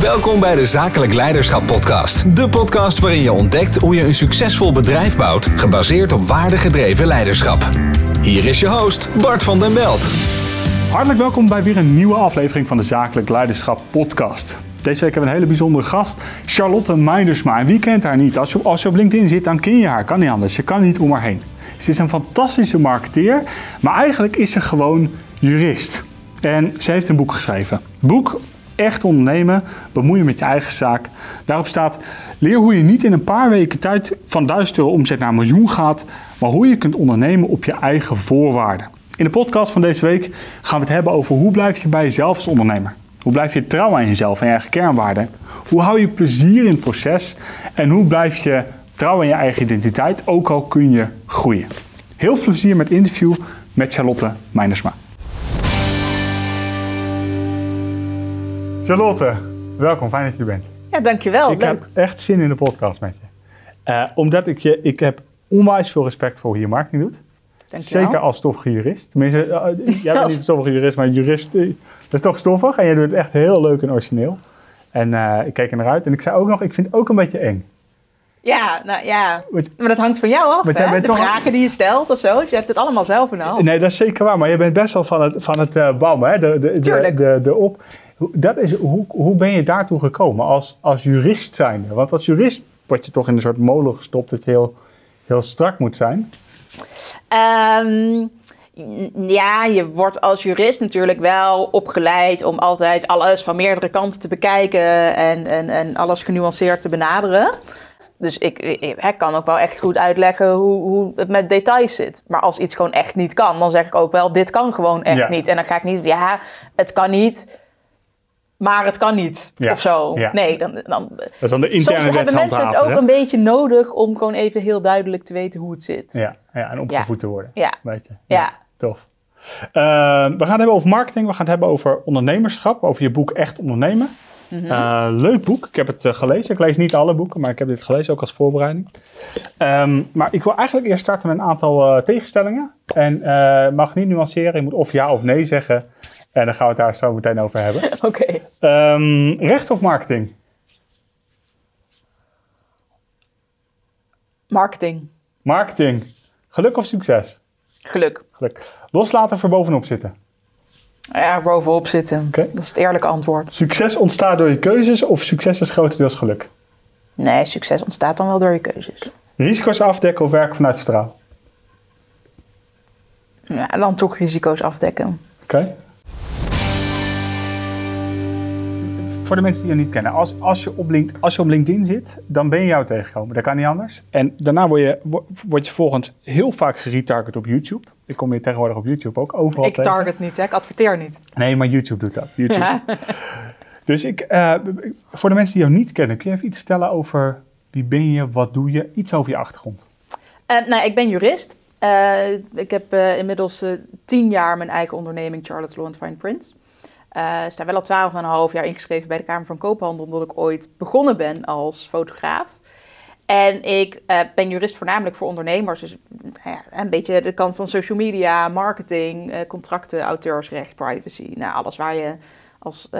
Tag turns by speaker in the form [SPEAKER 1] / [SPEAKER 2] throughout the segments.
[SPEAKER 1] Welkom bij de Zakelijk Leiderschap Podcast. De podcast waarin je ontdekt hoe je een succesvol bedrijf bouwt, gebaseerd op waardegedreven leiderschap. Hier is je host, Bart van den Belt.
[SPEAKER 2] Hartelijk welkom bij weer een nieuwe aflevering van de Zakelijk Leiderschap Podcast. Deze week hebben we een hele bijzondere gast, Charlotte Meindersma. En wie kent haar niet? Als je, als je op LinkedIn zit, dan ken je haar. Kan niet anders. Je kan niet om haar heen. Ze is een fantastische marketeer, maar eigenlijk is ze gewoon jurist. En ze heeft een boek geschreven. Boek Echt ondernemen, bemoeien met je eigen zaak. Daarop staat: leer hoe je niet in een paar weken tijd van 1000 euro omzet naar een miljoen gaat, maar hoe je kunt ondernemen op je eigen voorwaarden. In de podcast van deze week gaan we het hebben over hoe blijf je bij jezelf als ondernemer. Hoe blijf je trouw aan jezelf en je eigen kernwaarden? Hoe hou je plezier in het proces? En hoe blijf je trouw aan je eigen identiteit, ook al kun je groeien? Heel veel plezier met interview met Charlotte Meinersma. Charlotte, welkom, fijn dat je er bent.
[SPEAKER 3] Ja, dankjewel.
[SPEAKER 2] ik
[SPEAKER 3] Leuk.
[SPEAKER 2] heb echt zin in de podcast met je. Eh, omdat ik je, ik heb onwijs veel respect voor hoe je marketing doet.
[SPEAKER 3] Dankjewel.
[SPEAKER 2] Zeker als stoffige jurist. Tenminste, eh, jij bent niet een stoffige jurist, maar jurist, eh, dat is toch stoffig. En jij doet het echt heel leuk en origineel. En ik keek er naar uit. En ik zei ook nog, ik vind het ook een beetje eng.
[SPEAKER 3] Ja, nou ja. Maar dat hangt van jou af, hè? De
[SPEAKER 2] toch-
[SPEAKER 3] vragen die je stelt of zo. Dus je hebt het allemaal zelf in de hand.
[SPEAKER 2] Nee, dat is zeker waar. Maar je bent best wel van het, van het bam, hè? De, de, de, de op. Hoe- Dat is, hoe, hoe ben je daartoe gekomen als, als jurist zijnde? Want als jurist word je toch in een soort molen gestopt dat je heel, heel strak moet zijn.
[SPEAKER 3] Ehm, ja, je wordt als jurist natuurlijk wel opgeleid om altijd alles van meerdere kanten te bekijken en, en, en alles genuanceerd te benaderen. Dus ik, ik, ik kan ook wel echt goed uitleggen hoe, hoe het met details zit. Maar als iets gewoon echt niet kan, dan zeg ik ook wel, dit kan gewoon echt
[SPEAKER 2] Ja.
[SPEAKER 3] niet. En dan ga ik niet, ja, het kan niet, maar het kan niet.
[SPEAKER 2] Ja.
[SPEAKER 3] Of zo.
[SPEAKER 2] Ja.
[SPEAKER 3] Nee, dan, dan,
[SPEAKER 2] Dat is dan de interne
[SPEAKER 3] Soms hebben mensen het ook
[SPEAKER 2] hè?
[SPEAKER 3] een beetje nodig om gewoon even heel duidelijk te weten hoe het zit.
[SPEAKER 2] Ja, ja, en opgevoed te worden.
[SPEAKER 3] Ja.
[SPEAKER 2] Weet je.
[SPEAKER 3] Ja.
[SPEAKER 2] Tof. Eh, we gaan het hebben over marketing, we gaan het hebben over ondernemerschap, over je boek Echt Ondernemen.
[SPEAKER 3] Mhm.
[SPEAKER 2] Eh, leuk boek, ik heb het eh, gelezen. Ik lees niet alle boeken, maar ik heb dit gelezen ook als voorbereiding. Ehm, maar ik wil eigenlijk eerst starten met een aantal eh, tegenstellingen. En mag niet nuanceren, je moet of ja of nee zeggen. En dan gaan we het daar zo meteen over hebben.
[SPEAKER 3] Oké.
[SPEAKER 2] Ehm, recht of marketing?
[SPEAKER 3] Marketing.
[SPEAKER 2] Marketing. Geluk of succes?
[SPEAKER 3] Geluk.
[SPEAKER 2] Geluk. Loslaten er bovenop zitten?
[SPEAKER 3] Ja, bovenop zitten. Dat is het eerlijke antwoord.
[SPEAKER 2] Succes ontstaat door je keuzes of succes is grotendeels geluk?
[SPEAKER 3] Nee, succes ontstaat dan wel door je keuzes.
[SPEAKER 2] Risico's afdekken of werken vanuit vertrouwen?
[SPEAKER 3] Ja, dan toch risico's afdekken.
[SPEAKER 2] Oké. Voor de mensen die je niet kennen, als, als, je op Link, als je op LinkedIn zit, dan ben je jou tegengekomen. Dat kan niet anders. En daarna word je, wo- word je volgens heel vaak geretarget op YouTube. Ik kom je tegenwoordig op YouTube ook overal
[SPEAKER 3] Ik
[SPEAKER 2] tegen.
[SPEAKER 3] target niet, hè? ik adverteer niet.
[SPEAKER 2] Nee, maar YouTube doet dat. YouTube.
[SPEAKER 3] Ja.
[SPEAKER 2] Dus ik, eh, voor de mensen die jou niet kennen, kun je even iets vertellen over wie ben je, wat doe je, iets over je achtergrond.
[SPEAKER 3] Eh, nou, ik ben jurist. Eh, ik heb inmiddels tien jaar mijn eigen onderneming Charlotte's Law Fine Prints. Eh sta wel al twaalf en een half jaar ingeschreven bij de Kamer van Koophandel, omdat ik ooit begonnen ben als fotograaf. En ik eh, ben jurist voornamelijk voor ondernemers. Dus nou een beetje de kant van social media, marketing, eh, contracten, auteursrecht, privacy. Nou, alles waar je als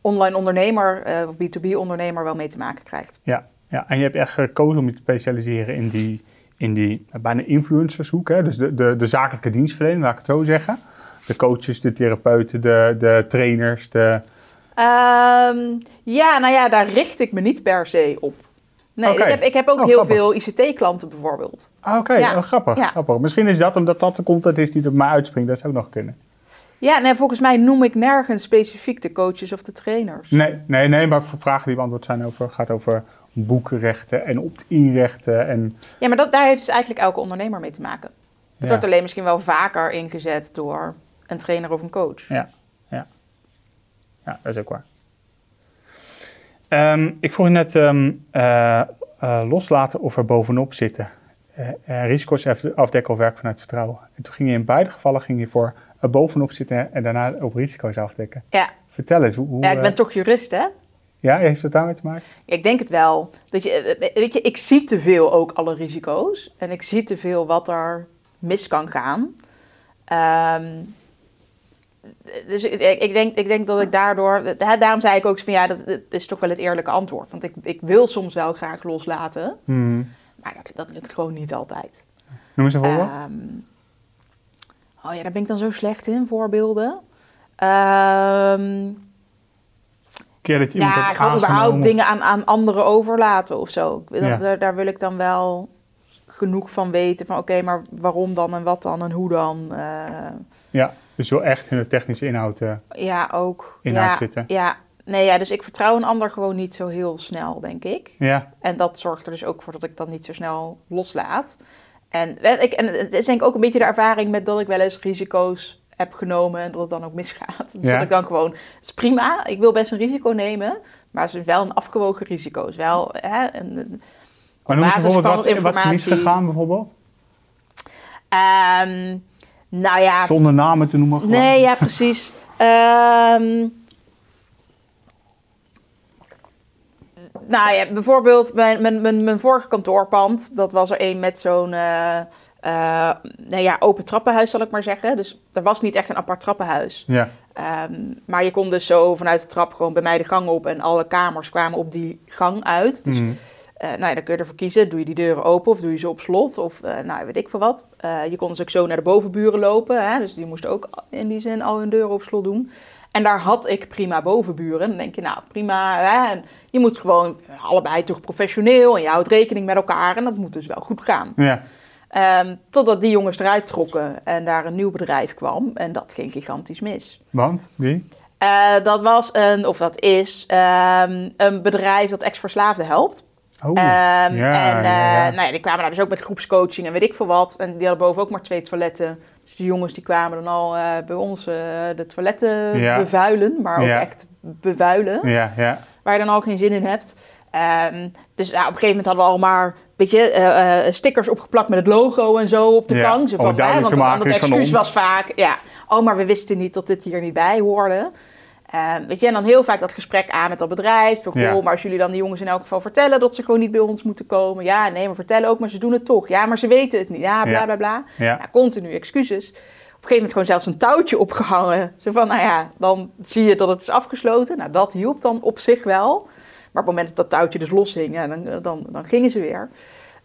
[SPEAKER 3] online ondernemer of B2B ondernemer wel mee te maken krijgt.
[SPEAKER 2] Ja, ja, en je hebt echt gekozen om je te specialiseren in die, in die bijna influencershoek. Hè? Dus de, de, de zakelijke dienstverlening, laat ik het zo zeggen. De coaches, de therapeuten, de, de trainers, de...
[SPEAKER 3] Ehm, ja, nou ja, daar richt ik me niet per se op. Nee, ik, heb, ik heb ook
[SPEAKER 2] Oh,
[SPEAKER 3] heel
[SPEAKER 2] grappig.
[SPEAKER 3] veel ICT-klanten bijvoorbeeld.
[SPEAKER 2] Ah, oké,
[SPEAKER 3] Ja.
[SPEAKER 2] oh, grappig,
[SPEAKER 3] Ja.
[SPEAKER 2] grappig. Misschien is dat omdat dat de content is die er mij uitspringt. Dat zou ook nog kunnen.
[SPEAKER 3] Ja, nee, volgens mij noem ik nergens specifiek de coaches of de trainers.
[SPEAKER 2] Nee, nee, nee, maar voor vragen die beantwoord zijn over, gaat over boekenrechten en opt-in rechten. En,
[SPEAKER 3] Ja, maar dat, daar heeft dus eigenlijk elke ondernemer mee te maken. Het
[SPEAKER 2] Ja.
[SPEAKER 3] wordt alleen misschien wel vaker ingezet door een trainer of een coach.
[SPEAKER 2] ja, ja. ja, dat is ook waar. Ehm, ik vroeg je net ehm, eh, eh, loslaten of er bovenop zitten. Eh, risico's af- afdekken of werk vanuit vertrouwen. En toen ging je in beide gevallen ging je voor er bovenop zitten en daarna op risico's afdekken.
[SPEAKER 3] Ja,
[SPEAKER 2] Vertel eens, hoe, hoe,
[SPEAKER 3] ja ik ben toch jurist, hè?
[SPEAKER 2] ja, heeft het daarmee te maken?
[SPEAKER 3] Ik denk het wel. Dat je, weet je, ik zie te veel ook alle risico's. En ik zie te veel wat er mis kan gaan. Ehm, dus ik, denk, ik denk dat ik daardoor... Daarom zei ik ook van ja, dat, dat is toch wel het eerlijke antwoord. Want ik, ik wil soms wel graag loslaten.
[SPEAKER 2] Hmm.
[SPEAKER 3] Maar dat, dat lukt gewoon niet altijd.
[SPEAKER 2] Noem eens een voorbeeld.
[SPEAKER 3] Ehm, oh ja, daar ben ik dan zo slecht in, voorbeelden.
[SPEAKER 2] Keer dat je
[SPEAKER 3] ja, gewoon überhaupt dingen aan, aan anderen overlaten of zo.
[SPEAKER 2] Ja.
[SPEAKER 3] daar, daar wil ik dan wel genoeg van weten. Van oké, maar waarom dan en wat dan en hoe dan? Eh,
[SPEAKER 2] Ja, dus wel echt in de technische inhoud. eh,
[SPEAKER 3] ja, ook.
[SPEAKER 2] Inhoud
[SPEAKER 3] ja,
[SPEAKER 2] zitten.
[SPEAKER 3] Ja. Nee, ja, dus ik vertrouw een ander gewoon niet zo heel snel, denk ik.
[SPEAKER 2] ja,
[SPEAKER 3] En dat zorgt er dus ook voor dat ik dan niet zo snel loslaat. En, eh, ik, en het is denk ik ook een beetje de ervaring met dat ik wel eens risico's heb genomen en dat het dan ook misgaat. Dus
[SPEAKER 2] Ja.
[SPEAKER 3] dat ik dan gewoon, het is prima, ik wil best een risico nemen, maar het is wel een afgewogen risico. Het is wel hè, een, een-
[SPEAKER 2] maar noem eens bijvoorbeeld wat, wat is misgegaan bijvoorbeeld.
[SPEAKER 3] Ehm, nou ja,
[SPEAKER 2] Zonder namen te noemen gewoon.
[SPEAKER 3] Nee, ja, precies. Ehm, nou ja, bijvoorbeeld mijn, mijn, mijn, mijn vorige kantoorpand. Dat was er een met zo'n eh, nou ja, open trappenhuis, zal ik maar zeggen. Dus er was niet echt een apart trappenhuis.
[SPEAKER 2] Ja,
[SPEAKER 3] Ehm, maar je kon dus zo vanuit de trap gewoon bij mij de gang op. En alle kamers kwamen op die gang uit. Dus
[SPEAKER 2] Mhm.
[SPEAKER 3] Eh, nou ja, dan kun je ervoor kiezen. Doe je die deuren open of doe je ze op slot? Of eh, nou, weet ik veel wat. Eh, je kon dus ook zo naar de bovenburen lopen. Hè? Dus die moesten ook in die zin al hun deuren op slot doen. En daar had ik prima bovenburen. Dan denk je, nou prima. Hè? En je moet gewoon allebei toch professioneel. En je houdt rekening met elkaar. En dat moet dus wel goed gaan.
[SPEAKER 2] ja.
[SPEAKER 3] Ehm, totdat die jongens eruit trokken en daar een nieuw bedrijf kwam. En dat ging gigantisch mis.
[SPEAKER 2] Want, wie?
[SPEAKER 3] Dat was een, of dat is, ehm, een bedrijf dat ex-verslaafden helpt.
[SPEAKER 2] Oh,
[SPEAKER 3] Ehm,
[SPEAKER 2] ja,
[SPEAKER 3] en
[SPEAKER 2] ja,
[SPEAKER 3] eh,
[SPEAKER 2] ja.
[SPEAKER 3] Nou ja, die kwamen daar dus ook met groepscoaching en weet ik veel wat. En die hadden boven ook maar twee toiletten. Dus die jongens die kwamen dan al eh, bij ons eh, de toiletten
[SPEAKER 2] Ja.
[SPEAKER 3] bevuilen, maar ook
[SPEAKER 2] Ja.
[SPEAKER 3] echt bevuilen,
[SPEAKER 2] Ja, ja.
[SPEAKER 3] waar je dan al geen zin in hebt. Ehm, dus nou, op een gegeven moment hadden we al maar weet je, stickers opgeplakt met het logo en zo op de
[SPEAKER 2] Ja,
[SPEAKER 3] gang. Zo
[SPEAKER 2] om
[SPEAKER 3] van, hè, want, want het excuus was vaak, ja, oh, maar we wisten niet dat dit hier niet bij hoorde. Eh, weet je, en dan heel vaak dat gesprek aan met dat bedrijf. Van,
[SPEAKER 2] Ja.
[SPEAKER 3] maar als jullie dan de jongens in elk geval vertellen dat ze gewoon niet bij ons moeten komen. Ja, nee, maar vertellen ook, maar ze doen het toch. Ja, maar ze weten het niet. Ja, bla
[SPEAKER 2] Ja.
[SPEAKER 3] bla bla.
[SPEAKER 2] Ja.
[SPEAKER 3] Nou, continu excuses. Op een gegeven moment gewoon zelfs een touwtje opgehangen. Zo van, nou ja, dan zie je dat het is afgesloten. Nou, dat hielp dan op zich wel. Maar op het moment dat dat touwtje dus loshing, ja, dan, dan, dan gingen ze weer.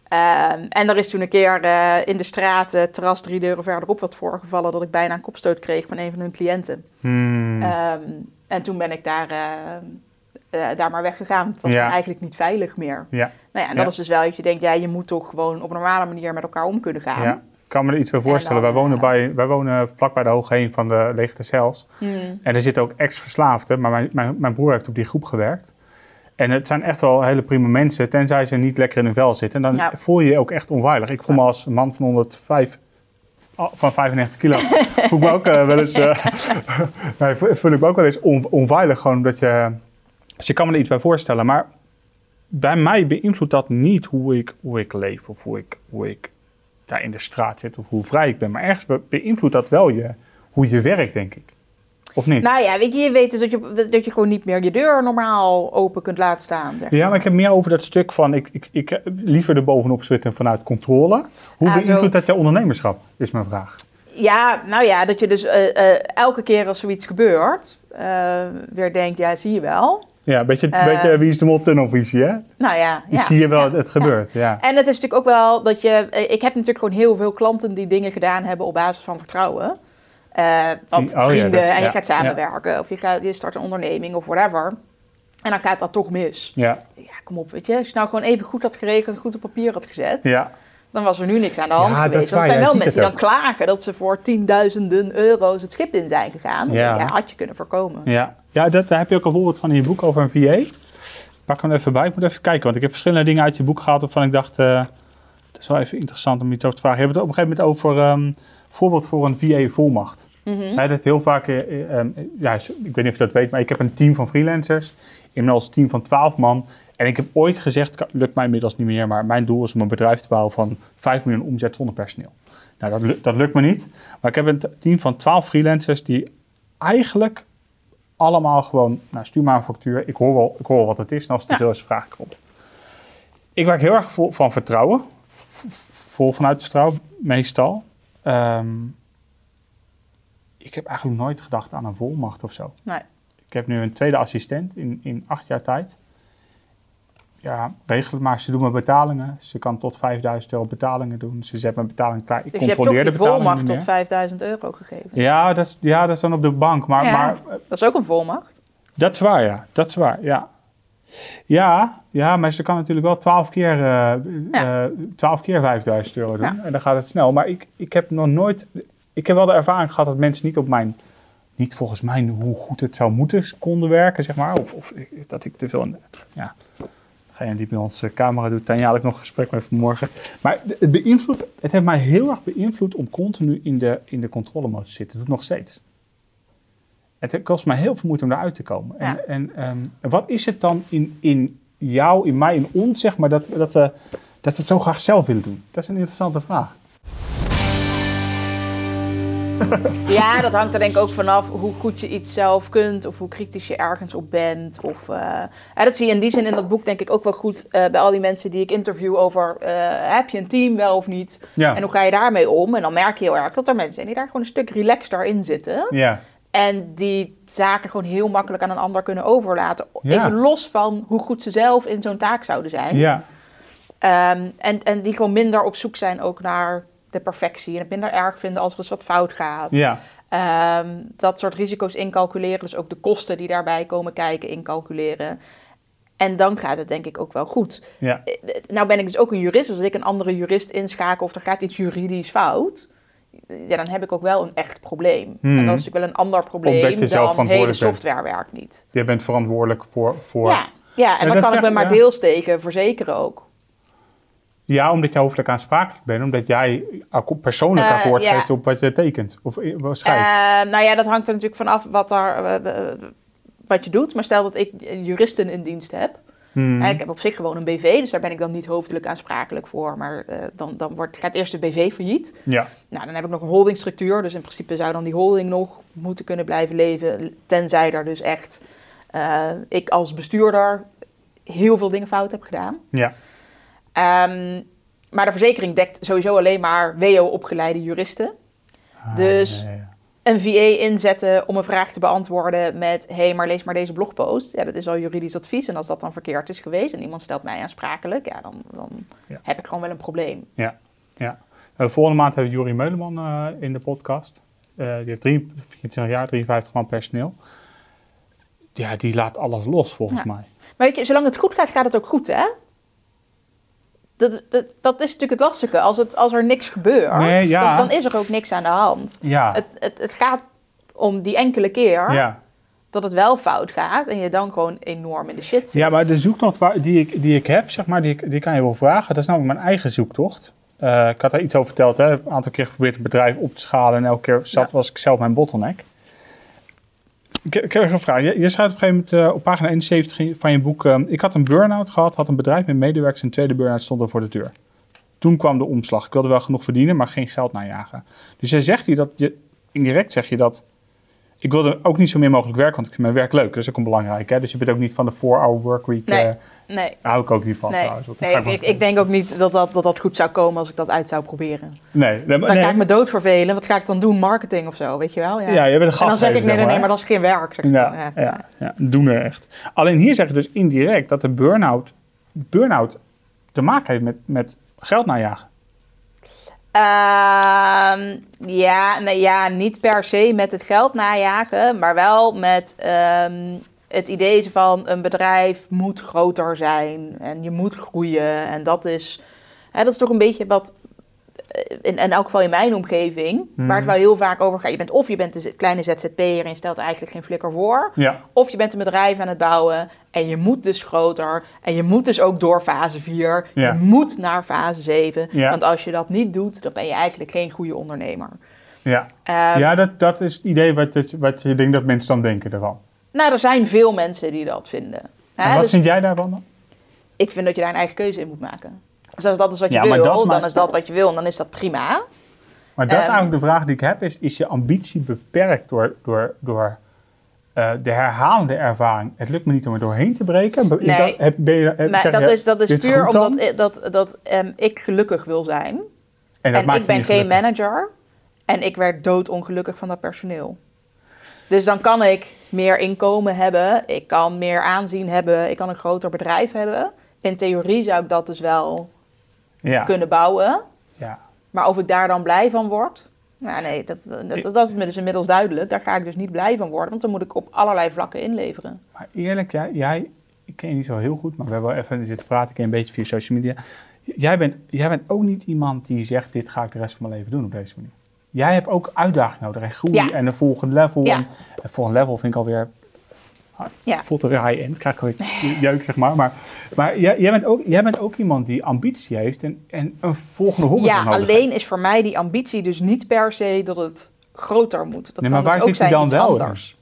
[SPEAKER 3] Ehm, en er is toen een keer eh, in de straat, eh, terras drie deuren verderop, wat voorgevallen dat ik bijna een kopstoot kreeg van een van hun cliënten.
[SPEAKER 2] Hmm.
[SPEAKER 3] Ehm, en toen ben ik daar, eh, daar maar weggegaan. Het was
[SPEAKER 2] Ja.
[SPEAKER 3] eigenlijk niet veilig meer.
[SPEAKER 2] ja.
[SPEAKER 3] Nou ja, en dat
[SPEAKER 2] Ja.
[SPEAKER 3] is dus wel dat je denkt, ja, je moet toch gewoon op een normale manier met elkaar om kunnen gaan.
[SPEAKER 2] Ja, ik kan me er iets bij voorstellen.
[SPEAKER 3] dan,
[SPEAKER 2] wij, wonen bij, wij wonen vlak bij de Hoogheen van de Leegte Cels.
[SPEAKER 3] Hmm.
[SPEAKER 2] En er zitten ook ex-verslaafden, maar mijn, mijn, mijn broer heeft op die groep gewerkt. En het zijn echt wel hele prima mensen, tenzij ze niet lekker in hun vel zitten. En dan
[SPEAKER 3] Ja.
[SPEAKER 2] voel je je ook echt onveilig. Ik voel me als man van 105, oh, van 95 kilo, voel ik me ook wel eens, nee, voel ik me ook wel eens on- onveilig. Gewoon omdat je, dus je kan me er iets bij voorstellen. Maar bij mij beïnvloedt dat niet hoe ik, hoe ik leef of hoe ik, hoe ik daar in de straat zit of hoe vrij ik ben. Maar ergens be- beïnvloedt dat wel je, hoe je werkt, denk ik. Of niet?
[SPEAKER 3] Nou ja, weet je, je weet dus dat je, dat je gewoon niet meer je deur normaal open kunt laten staan. Zeg
[SPEAKER 2] Ja, maar ik heb meer over dat stuk van ik, ik, ik liever er bovenop zitten vanuit controle. Hoe
[SPEAKER 3] Ah,
[SPEAKER 2] beïnvloedt dat jouw ondernemerschap, is mijn vraag.
[SPEAKER 3] Ja, nou ja, dat je dus eh, eh, elke keer als zoiets gebeurt, eh, weer denkt, ja, zie je wel.
[SPEAKER 2] Ja, een beetje, beetje wie is de mol tunnelvisie, hè?
[SPEAKER 3] Nou ja,
[SPEAKER 2] Die
[SPEAKER 3] ja,
[SPEAKER 2] zie je wel,
[SPEAKER 3] ja,
[SPEAKER 2] het
[SPEAKER 3] ja.
[SPEAKER 2] gebeurt. Ja.
[SPEAKER 3] En het is natuurlijk ook wel dat je, ik heb natuurlijk gewoon heel veel klanten die dingen gedaan hebben op basis van vertrouwen. Eh, want
[SPEAKER 2] Oh ja,
[SPEAKER 3] vrienden
[SPEAKER 2] dat-
[SPEAKER 3] en je
[SPEAKER 2] ja,
[SPEAKER 3] gaat samenwerken of je, gaat, je start een onderneming of whatever. En dan gaat dat toch mis.
[SPEAKER 2] Ja.
[SPEAKER 3] Ja, kom op, weet je. Als je nou gewoon even goed had geregeld en goed op papier had gezet,
[SPEAKER 2] ja.
[SPEAKER 3] dan was er nu niks aan de hand
[SPEAKER 2] Ja, dat
[SPEAKER 3] geweest. Want
[SPEAKER 2] waar,
[SPEAKER 3] er zijn wel mensen die dan klagen dat ze voor tienduizenden euro's het schip in zijn gegaan.
[SPEAKER 2] Ja.
[SPEAKER 3] had je kunnen voorkomen.
[SPEAKER 2] Ja, ja dat, daar heb je ook een voorbeeld van in je boek over een VA. Pak hem even bij. Ik moet even kijken, want ik heb verschillende dingen uit je boek gehaald waarvan ik dacht, eh dat is wel even interessant om iets over te vragen. Je hebt het op een gegeven moment over ehm voorbeeld voor een VA-volmacht.
[SPEAKER 3] Mhm.
[SPEAKER 2] Hij dat heel vaak, eh, eh, ehm, ja, ik weet niet of je dat weet, maar ik heb een team van freelancers. Inmiddels een team van 12 man. En ik heb ooit gezegd, lukt mij inmiddels niet meer, maar mijn doel is om een bedrijf te bouwen van 5 miljoen omzet zonder personeel. Nou, dat, dat lukt me niet. Maar ik heb een team van 12 freelancers die eigenlijk allemaal gewoon, nou stuur maar een factuur, ik hoor wel, ik hoor wel wat het is en als het te veel is, vraag ik erop. Ik werk heel erg vol, van vertrouwen, vol vanuit vertrouwen, meestal. Ehm, ik heb eigenlijk nooit gedacht aan een volmacht of zo.
[SPEAKER 3] Nee.
[SPEAKER 2] Ik heb nu een tweede assistent in, in acht jaar tijd. Ja, regel maar. Ze doen mijn betalingen. Ze kan tot 5000 euro betalingen doen. Ze zet mijn betaling klaar. Ik
[SPEAKER 3] Dus je hebt
[SPEAKER 2] controleer de
[SPEAKER 3] volmacht tot
[SPEAKER 2] meer.
[SPEAKER 3] 5000 euro gegeven.
[SPEAKER 2] Ja dat, is, ja, dat is dan op de bank. Maar,
[SPEAKER 3] Ja.
[SPEAKER 2] maar eh,
[SPEAKER 3] Dat is ook een volmacht.
[SPEAKER 2] dat is waar, ja. Dat is waar, ja. Ja, ja maar ze kan natuurlijk wel 12 keer, eh
[SPEAKER 3] Ja.
[SPEAKER 2] eh, 12 keer 5000 euro doen.
[SPEAKER 3] Ja.
[SPEAKER 2] En dan gaat het snel. Maar ik, ik heb nog nooit... Ik heb wel de ervaring gehad dat mensen niet op mijn... Niet volgens mij hoe goed het zou moeten konden werken, zeg maar. Of, of dat ik te veel... Ja, degene die bij ons eh, camera doet, Tanja had ik nog een gesprek met vanmorgen. Maar het beïnvloedt... Het heeft mij heel erg beïnvloed om continu in de, in de controlemodus te zitten. Dat doe ik nog steeds. Het kost mij heel veel moeite om daaruit te komen.
[SPEAKER 3] Ja.
[SPEAKER 2] En, en ehm, wat is het dan in, in jou, in mij, in ons, zeg maar, dat, dat, we, dat we het zo graag zelf willen doen? Dat is een interessante vraag.
[SPEAKER 3] Ja, dat hangt er denk ik ook vanaf hoe goed je iets zelf kunt of hoe kritisch je ergens op bent. Of, eh, ja, dat zie je in die zin in dat boek denk ik ook wel goed eh, bij al die mensen die ik interview over eh, heb je een team wel of niet
[SPEAKER 2] Ja.
[SPEAKER 3] en hoe ga je daarmee om. En dan merk je heel erg dat er mensen zijn die daar gewoon een stuk relaxter in zitten.
[SPEAKER 2] Ja.
[SPEAKER 3] En die zaken gewoon heel makkelijk aan een ander kunnen overlaten. Even los van hoe goed ze zelf in zo'n taak zouden zijn.
[SPEAKER 2] Ja.
[SPEAKER 3] Ehm, en, en die gewoon minder op zoek zijn ook naar de perfectie. En het minder erg vinden als er eens wat fout gaat.
[SPEAKER 2] Ja.
[SPEAKER 3] Ehm, dat soort risico's incalculeren. Dus ook de kosten die daarbij komen kijken incalculeren. En dan gaat het denk ik ook wel goed.
[SPEAKER 2] Ja.
[SPEAKER 3] Eh, Nou ben ik dus ook een jurist. Dus als ik een andere jurist inschakel of er gaat iets juridisch fout... Ja, dan heb ik ook wel een echt probleem.
[SPEAKER 2] Hmm.
[SPEAKER 3] En dat is natuurlijk wel een ander probleem
[SPEAKER 2] je zelf
[SPEAKER 3] dan hele software werkt niet.
[SPEAKER 2] Jij bent verantwoordelijk voor... voor...
[SPEAKER 3] Ja, ja, en
[SPEAKER 2] Ja,
[SPEAKER 3] dan kan ik me maar deels tegen verzekeren ook.
[SPEAKER 2] Ja, omdat jij hoofdelijk aansprakelijk bent. Omdat jij persoonlijk
[SPEAKER 3] Eh,
[SPEAKER 2] akkoord
[SPEAKER 3] ja.
[SPEAKER 2] geeft op wat je tekent. Of eh, schrijft.
[SPEAKER 3] Eh, nou ja, dat hangt er natuurlijk vanaf wat, er, wat je doet. Maar stel dat ik juristen in dienst heb.
[SPEAKER 2] Hmm.
[SPEAKER 3] Ik heb op zich gewoon een BV, dus daar ben ik dan niet hoofdelijk aansprakelijk voor. Maar dan, dan wordt, gaat eerst de BV failliet.
[SPEAKER 2] Ja.
[SPEAKER 3] Nou, dan heb ik nog een holdingstructuur. Dus in principe zou dan die holding nog moeten kunnen blijven leven. Tenzij er dus echt ik als bestuurder heel veel dingen fout heb gedaan.
[SPEAKER 2] Ja.
[SPEAKER 3] Ehm, maar de verzekering dekt sowieso alleen maar WO-opgeleide juristen.
[SPEAKER 2] Ah,
[SPEAKER 3] Dus-
[SPEAKER 2] ja, ja, ja.
[SPEAKER 3] Een VA inzetten om een vraag te beantwoorden met... hé, hey, maar lees maar deze blogpost. Ja, dat is al juridisch advies. En als dat dan verkeerd is geweest en iemand stelt mij aansprakelijk... ja, dan, dan
[SPEAKER 2] Ja.
[SPEAKER 3] heb ik gewoon wel een probleem.
[SPEAKER 2] Ja, ja. Uh, volgende maand hebben we Jori Meuleman eh, in de podcast. Eh, die heeft drie- 24 jaar, 53 man personeel. Ja, die laat alles los volgens mij.
[SPEAKER 3] Maar weet je, zolang het goed gaat, gaat het ook goed, hè? Dat, dat, dat is natuurlijk het lastige. Als, het, als er niks gebeurt,
[SPEAKER 2] Nee, ja.
[SPEAKER 3] dan, dan is er ook niks aan de hand.
[SPEAKER 2] Ja,
[SPEAKER 3] Het, het, het gaat om die enkele keer
[SPEAKER 2] ja.
[SPEAKER 3] dat het wel fout gaat... en je dan gewoon enorm in de shit zit.
[SPEAKER 2] ja maar de zoektocht waar, die, ik, die ik heb, zeg maar, die, ik- die kan je wel vragen. Dat is namelijk mijn eigen zoektocht. Eh, ik had daar iets over verteld. Hè. Een aantal keer geprobeerd het bedrijf op te schalen. En elke keer zat, was ik zelf mijn bottleneck. Ik, ik heb een vraag. Je, je op een gegeven moment eh, op pagina 71 van je boek... eh, ik had een burn-out gehad, had een bedrijf met medewerkers... en tweede burn-out stond er voor de deur. Toen kwam de omslag. Ik wilde wel genoeg verdienen, maar geen geld najagen. Dus jij zegt hier dat je... Indirect zeg je dat... Ik wilde ook niet zo meer mogelijk werken, want ik vind mijn werk leuk. Dat is ook een belangrijk. Hè? Dus je bent ook niet van de 4-hour workweek.
[SPEAKER 3] Nee.
[SPEAKER 2] eh,
[SPEAKER 3] Nee,
[SPEAKER 2] daar hou ik ook niet van
[SPEAKER 3] nee,
[SPEAKER 2] trouwens.
[SPEAKER 3] nee ik,
[SPEAKER 2] maar-
[SPEAKER 3] ik denk ook niet dat dat, dat dat goed zou komen als ik dat uit zou proberen.
[SPEAKER 2] Nee, nee, maar-
[SPEAKER 3] Dan ga ik me dood vervelen. Wat ga ik dan doen? Marketing of zo, weet je wel? Ja,
[SPEAKER 2] Ja, je bent een gast.
[SPEAKER 3] en dan zeg ik, nee, nee, nee, maar dat is geen werk. Zeg ik dan.
[SPEAKER 2] Ja, ja, ja, doen er echt. Alleen hier zeg je dus indirect dat de burn-out, burn-out te maken heeft met, met geld najagen.
[SPEAKER 3] Ehm, ja, nee, ja, niet per se met het geld najagen, maar wel met ehm, het idee van een bedrijf moet groter zijn en je moet groeien. En dat is, hè, dat is toch een beetje wat, in, in elk geval in mijn omgeving, waar het wel heel vaak over gaat. Je bent of je bent een kleine ZZP'er en je stelt eigenlijk geen flikker voor.
[SPEAKER 2] Ja,
[SPEAKER 3] Of je bent een bedrijf aan het bouwen en je moet dus groter. En je moet dus ook door fase 4.
[SPEAKER 2] Ja.
[SPEAKER 3] Je moet naar fase 7.
[SPEAKER 2] Ja.
[SPEAKER 3] Want als je dat niet doet, dan ben je eigenlijk geen goede ondernemer.
[SPEAKER 2] ja.
[SPEAKER 3] Ehm,
[SPEAKER 2] ja dat, dat is het idee wat, wat je denkt dat mensen dan denken ervan.
[SPEAKER 3] Nou, er zijn veel mensen die dat vinden. Hè,
[SPEAKER 2] En wat
[SPEAKER 3] dus
[SPEAKER 2] vind jij daarvan dan?
[SPEAKER 3] ik vind dat je daar een eigen keuze in moet maken. Dus als dat is wat je
[SPEAKER 2] Ja, maar
[SPEAKER 3] wil,
[SPEAKER 2] maar-
[SPEAKER 3] dan is dat wat je wil en dan is dat prima.
[SPEAKER 2] Maar dat is
[SPEAKER 3] Ehm.
[SPEAKER 2] eigenlijk de vraag die ik heb, is, is je ambitie beperkt door, door, door eh, de herhalende ervaring? Het lukt me niet om er doorheen te breken. Is
[SPEAKER 3] Nee.
[SPEAKER 2] dat, heb, ben je, heb-
[SPEAKER 3] Maar
[SPEAKER 2] zeg
[SPEAKER 3] dat is, dat is
[SPEAKER 2] dit
[SPEAKER 3] puur omdat i- dat, dat, ehm, ik gelukkig wil zijn.
[SPEAKER 2] En, dat
[SPEAKER 3] En
[SPEAKER 2] maakt
[SPEAKER 3] ik ben geen manager. En ik werd doodongelukkig van dat personeel. Dus dan kan ik meer inkomen hebben, ik kan meer aanzien hebben, ik kan een groter bedrijf hebben. In theorie zou ik dat dus wel
[SPEAKER 2] Ja.
[SPEAKER 3] kunnen bouwen.
[SPEAKER 2] ja.
[SPEAKER 3] Maar of ik daar dan blij van word? Nou nee, dat, dat, dat is dus inmiddels duidelijk. Daar ga ik dus niet blij van worden, want dan moet ik op allerlei vlakken inleveren.
[SPEAKER 2] Maar eerlijk, jij, jij, ik ken je niet zo heel goed, maar we hebben wel even zitten praten, ik ken je een beetje via social media. Jij bent, jij bent ook niet iemand die zegt, dit ga ik de rest van mijn leven doen op deze manier. Jij hebt ook uitdaging nodig en groei
[SPEAKER 3] Ja.
[SPEAKER 2] en een volgende level.
[SPEAKER 3] Ja.
[SPEAKER 2] En een volgende level vind ik alweer,
[SPEAKER 3] Ja.
[SPEAKER 2] voelt er weer high-end, krijg ik jeuk zeg maar. Maar, maar jij, jij, bent ook, jij bent ook iemand die ambitie heeft en, en een volgende horizon
[SPEAKER 3] Ja, alleen is voor mij die ambitie dus niet per se dat het groter moet. Dat
[SPEAKER 2] Nee, maar waar
[SPEAKER 3] dus
[SPEAKER 2] zit die
[SPEAKER 3] zijn
[SPEAKER 2] dan wel
[SPEAKER 3] anders.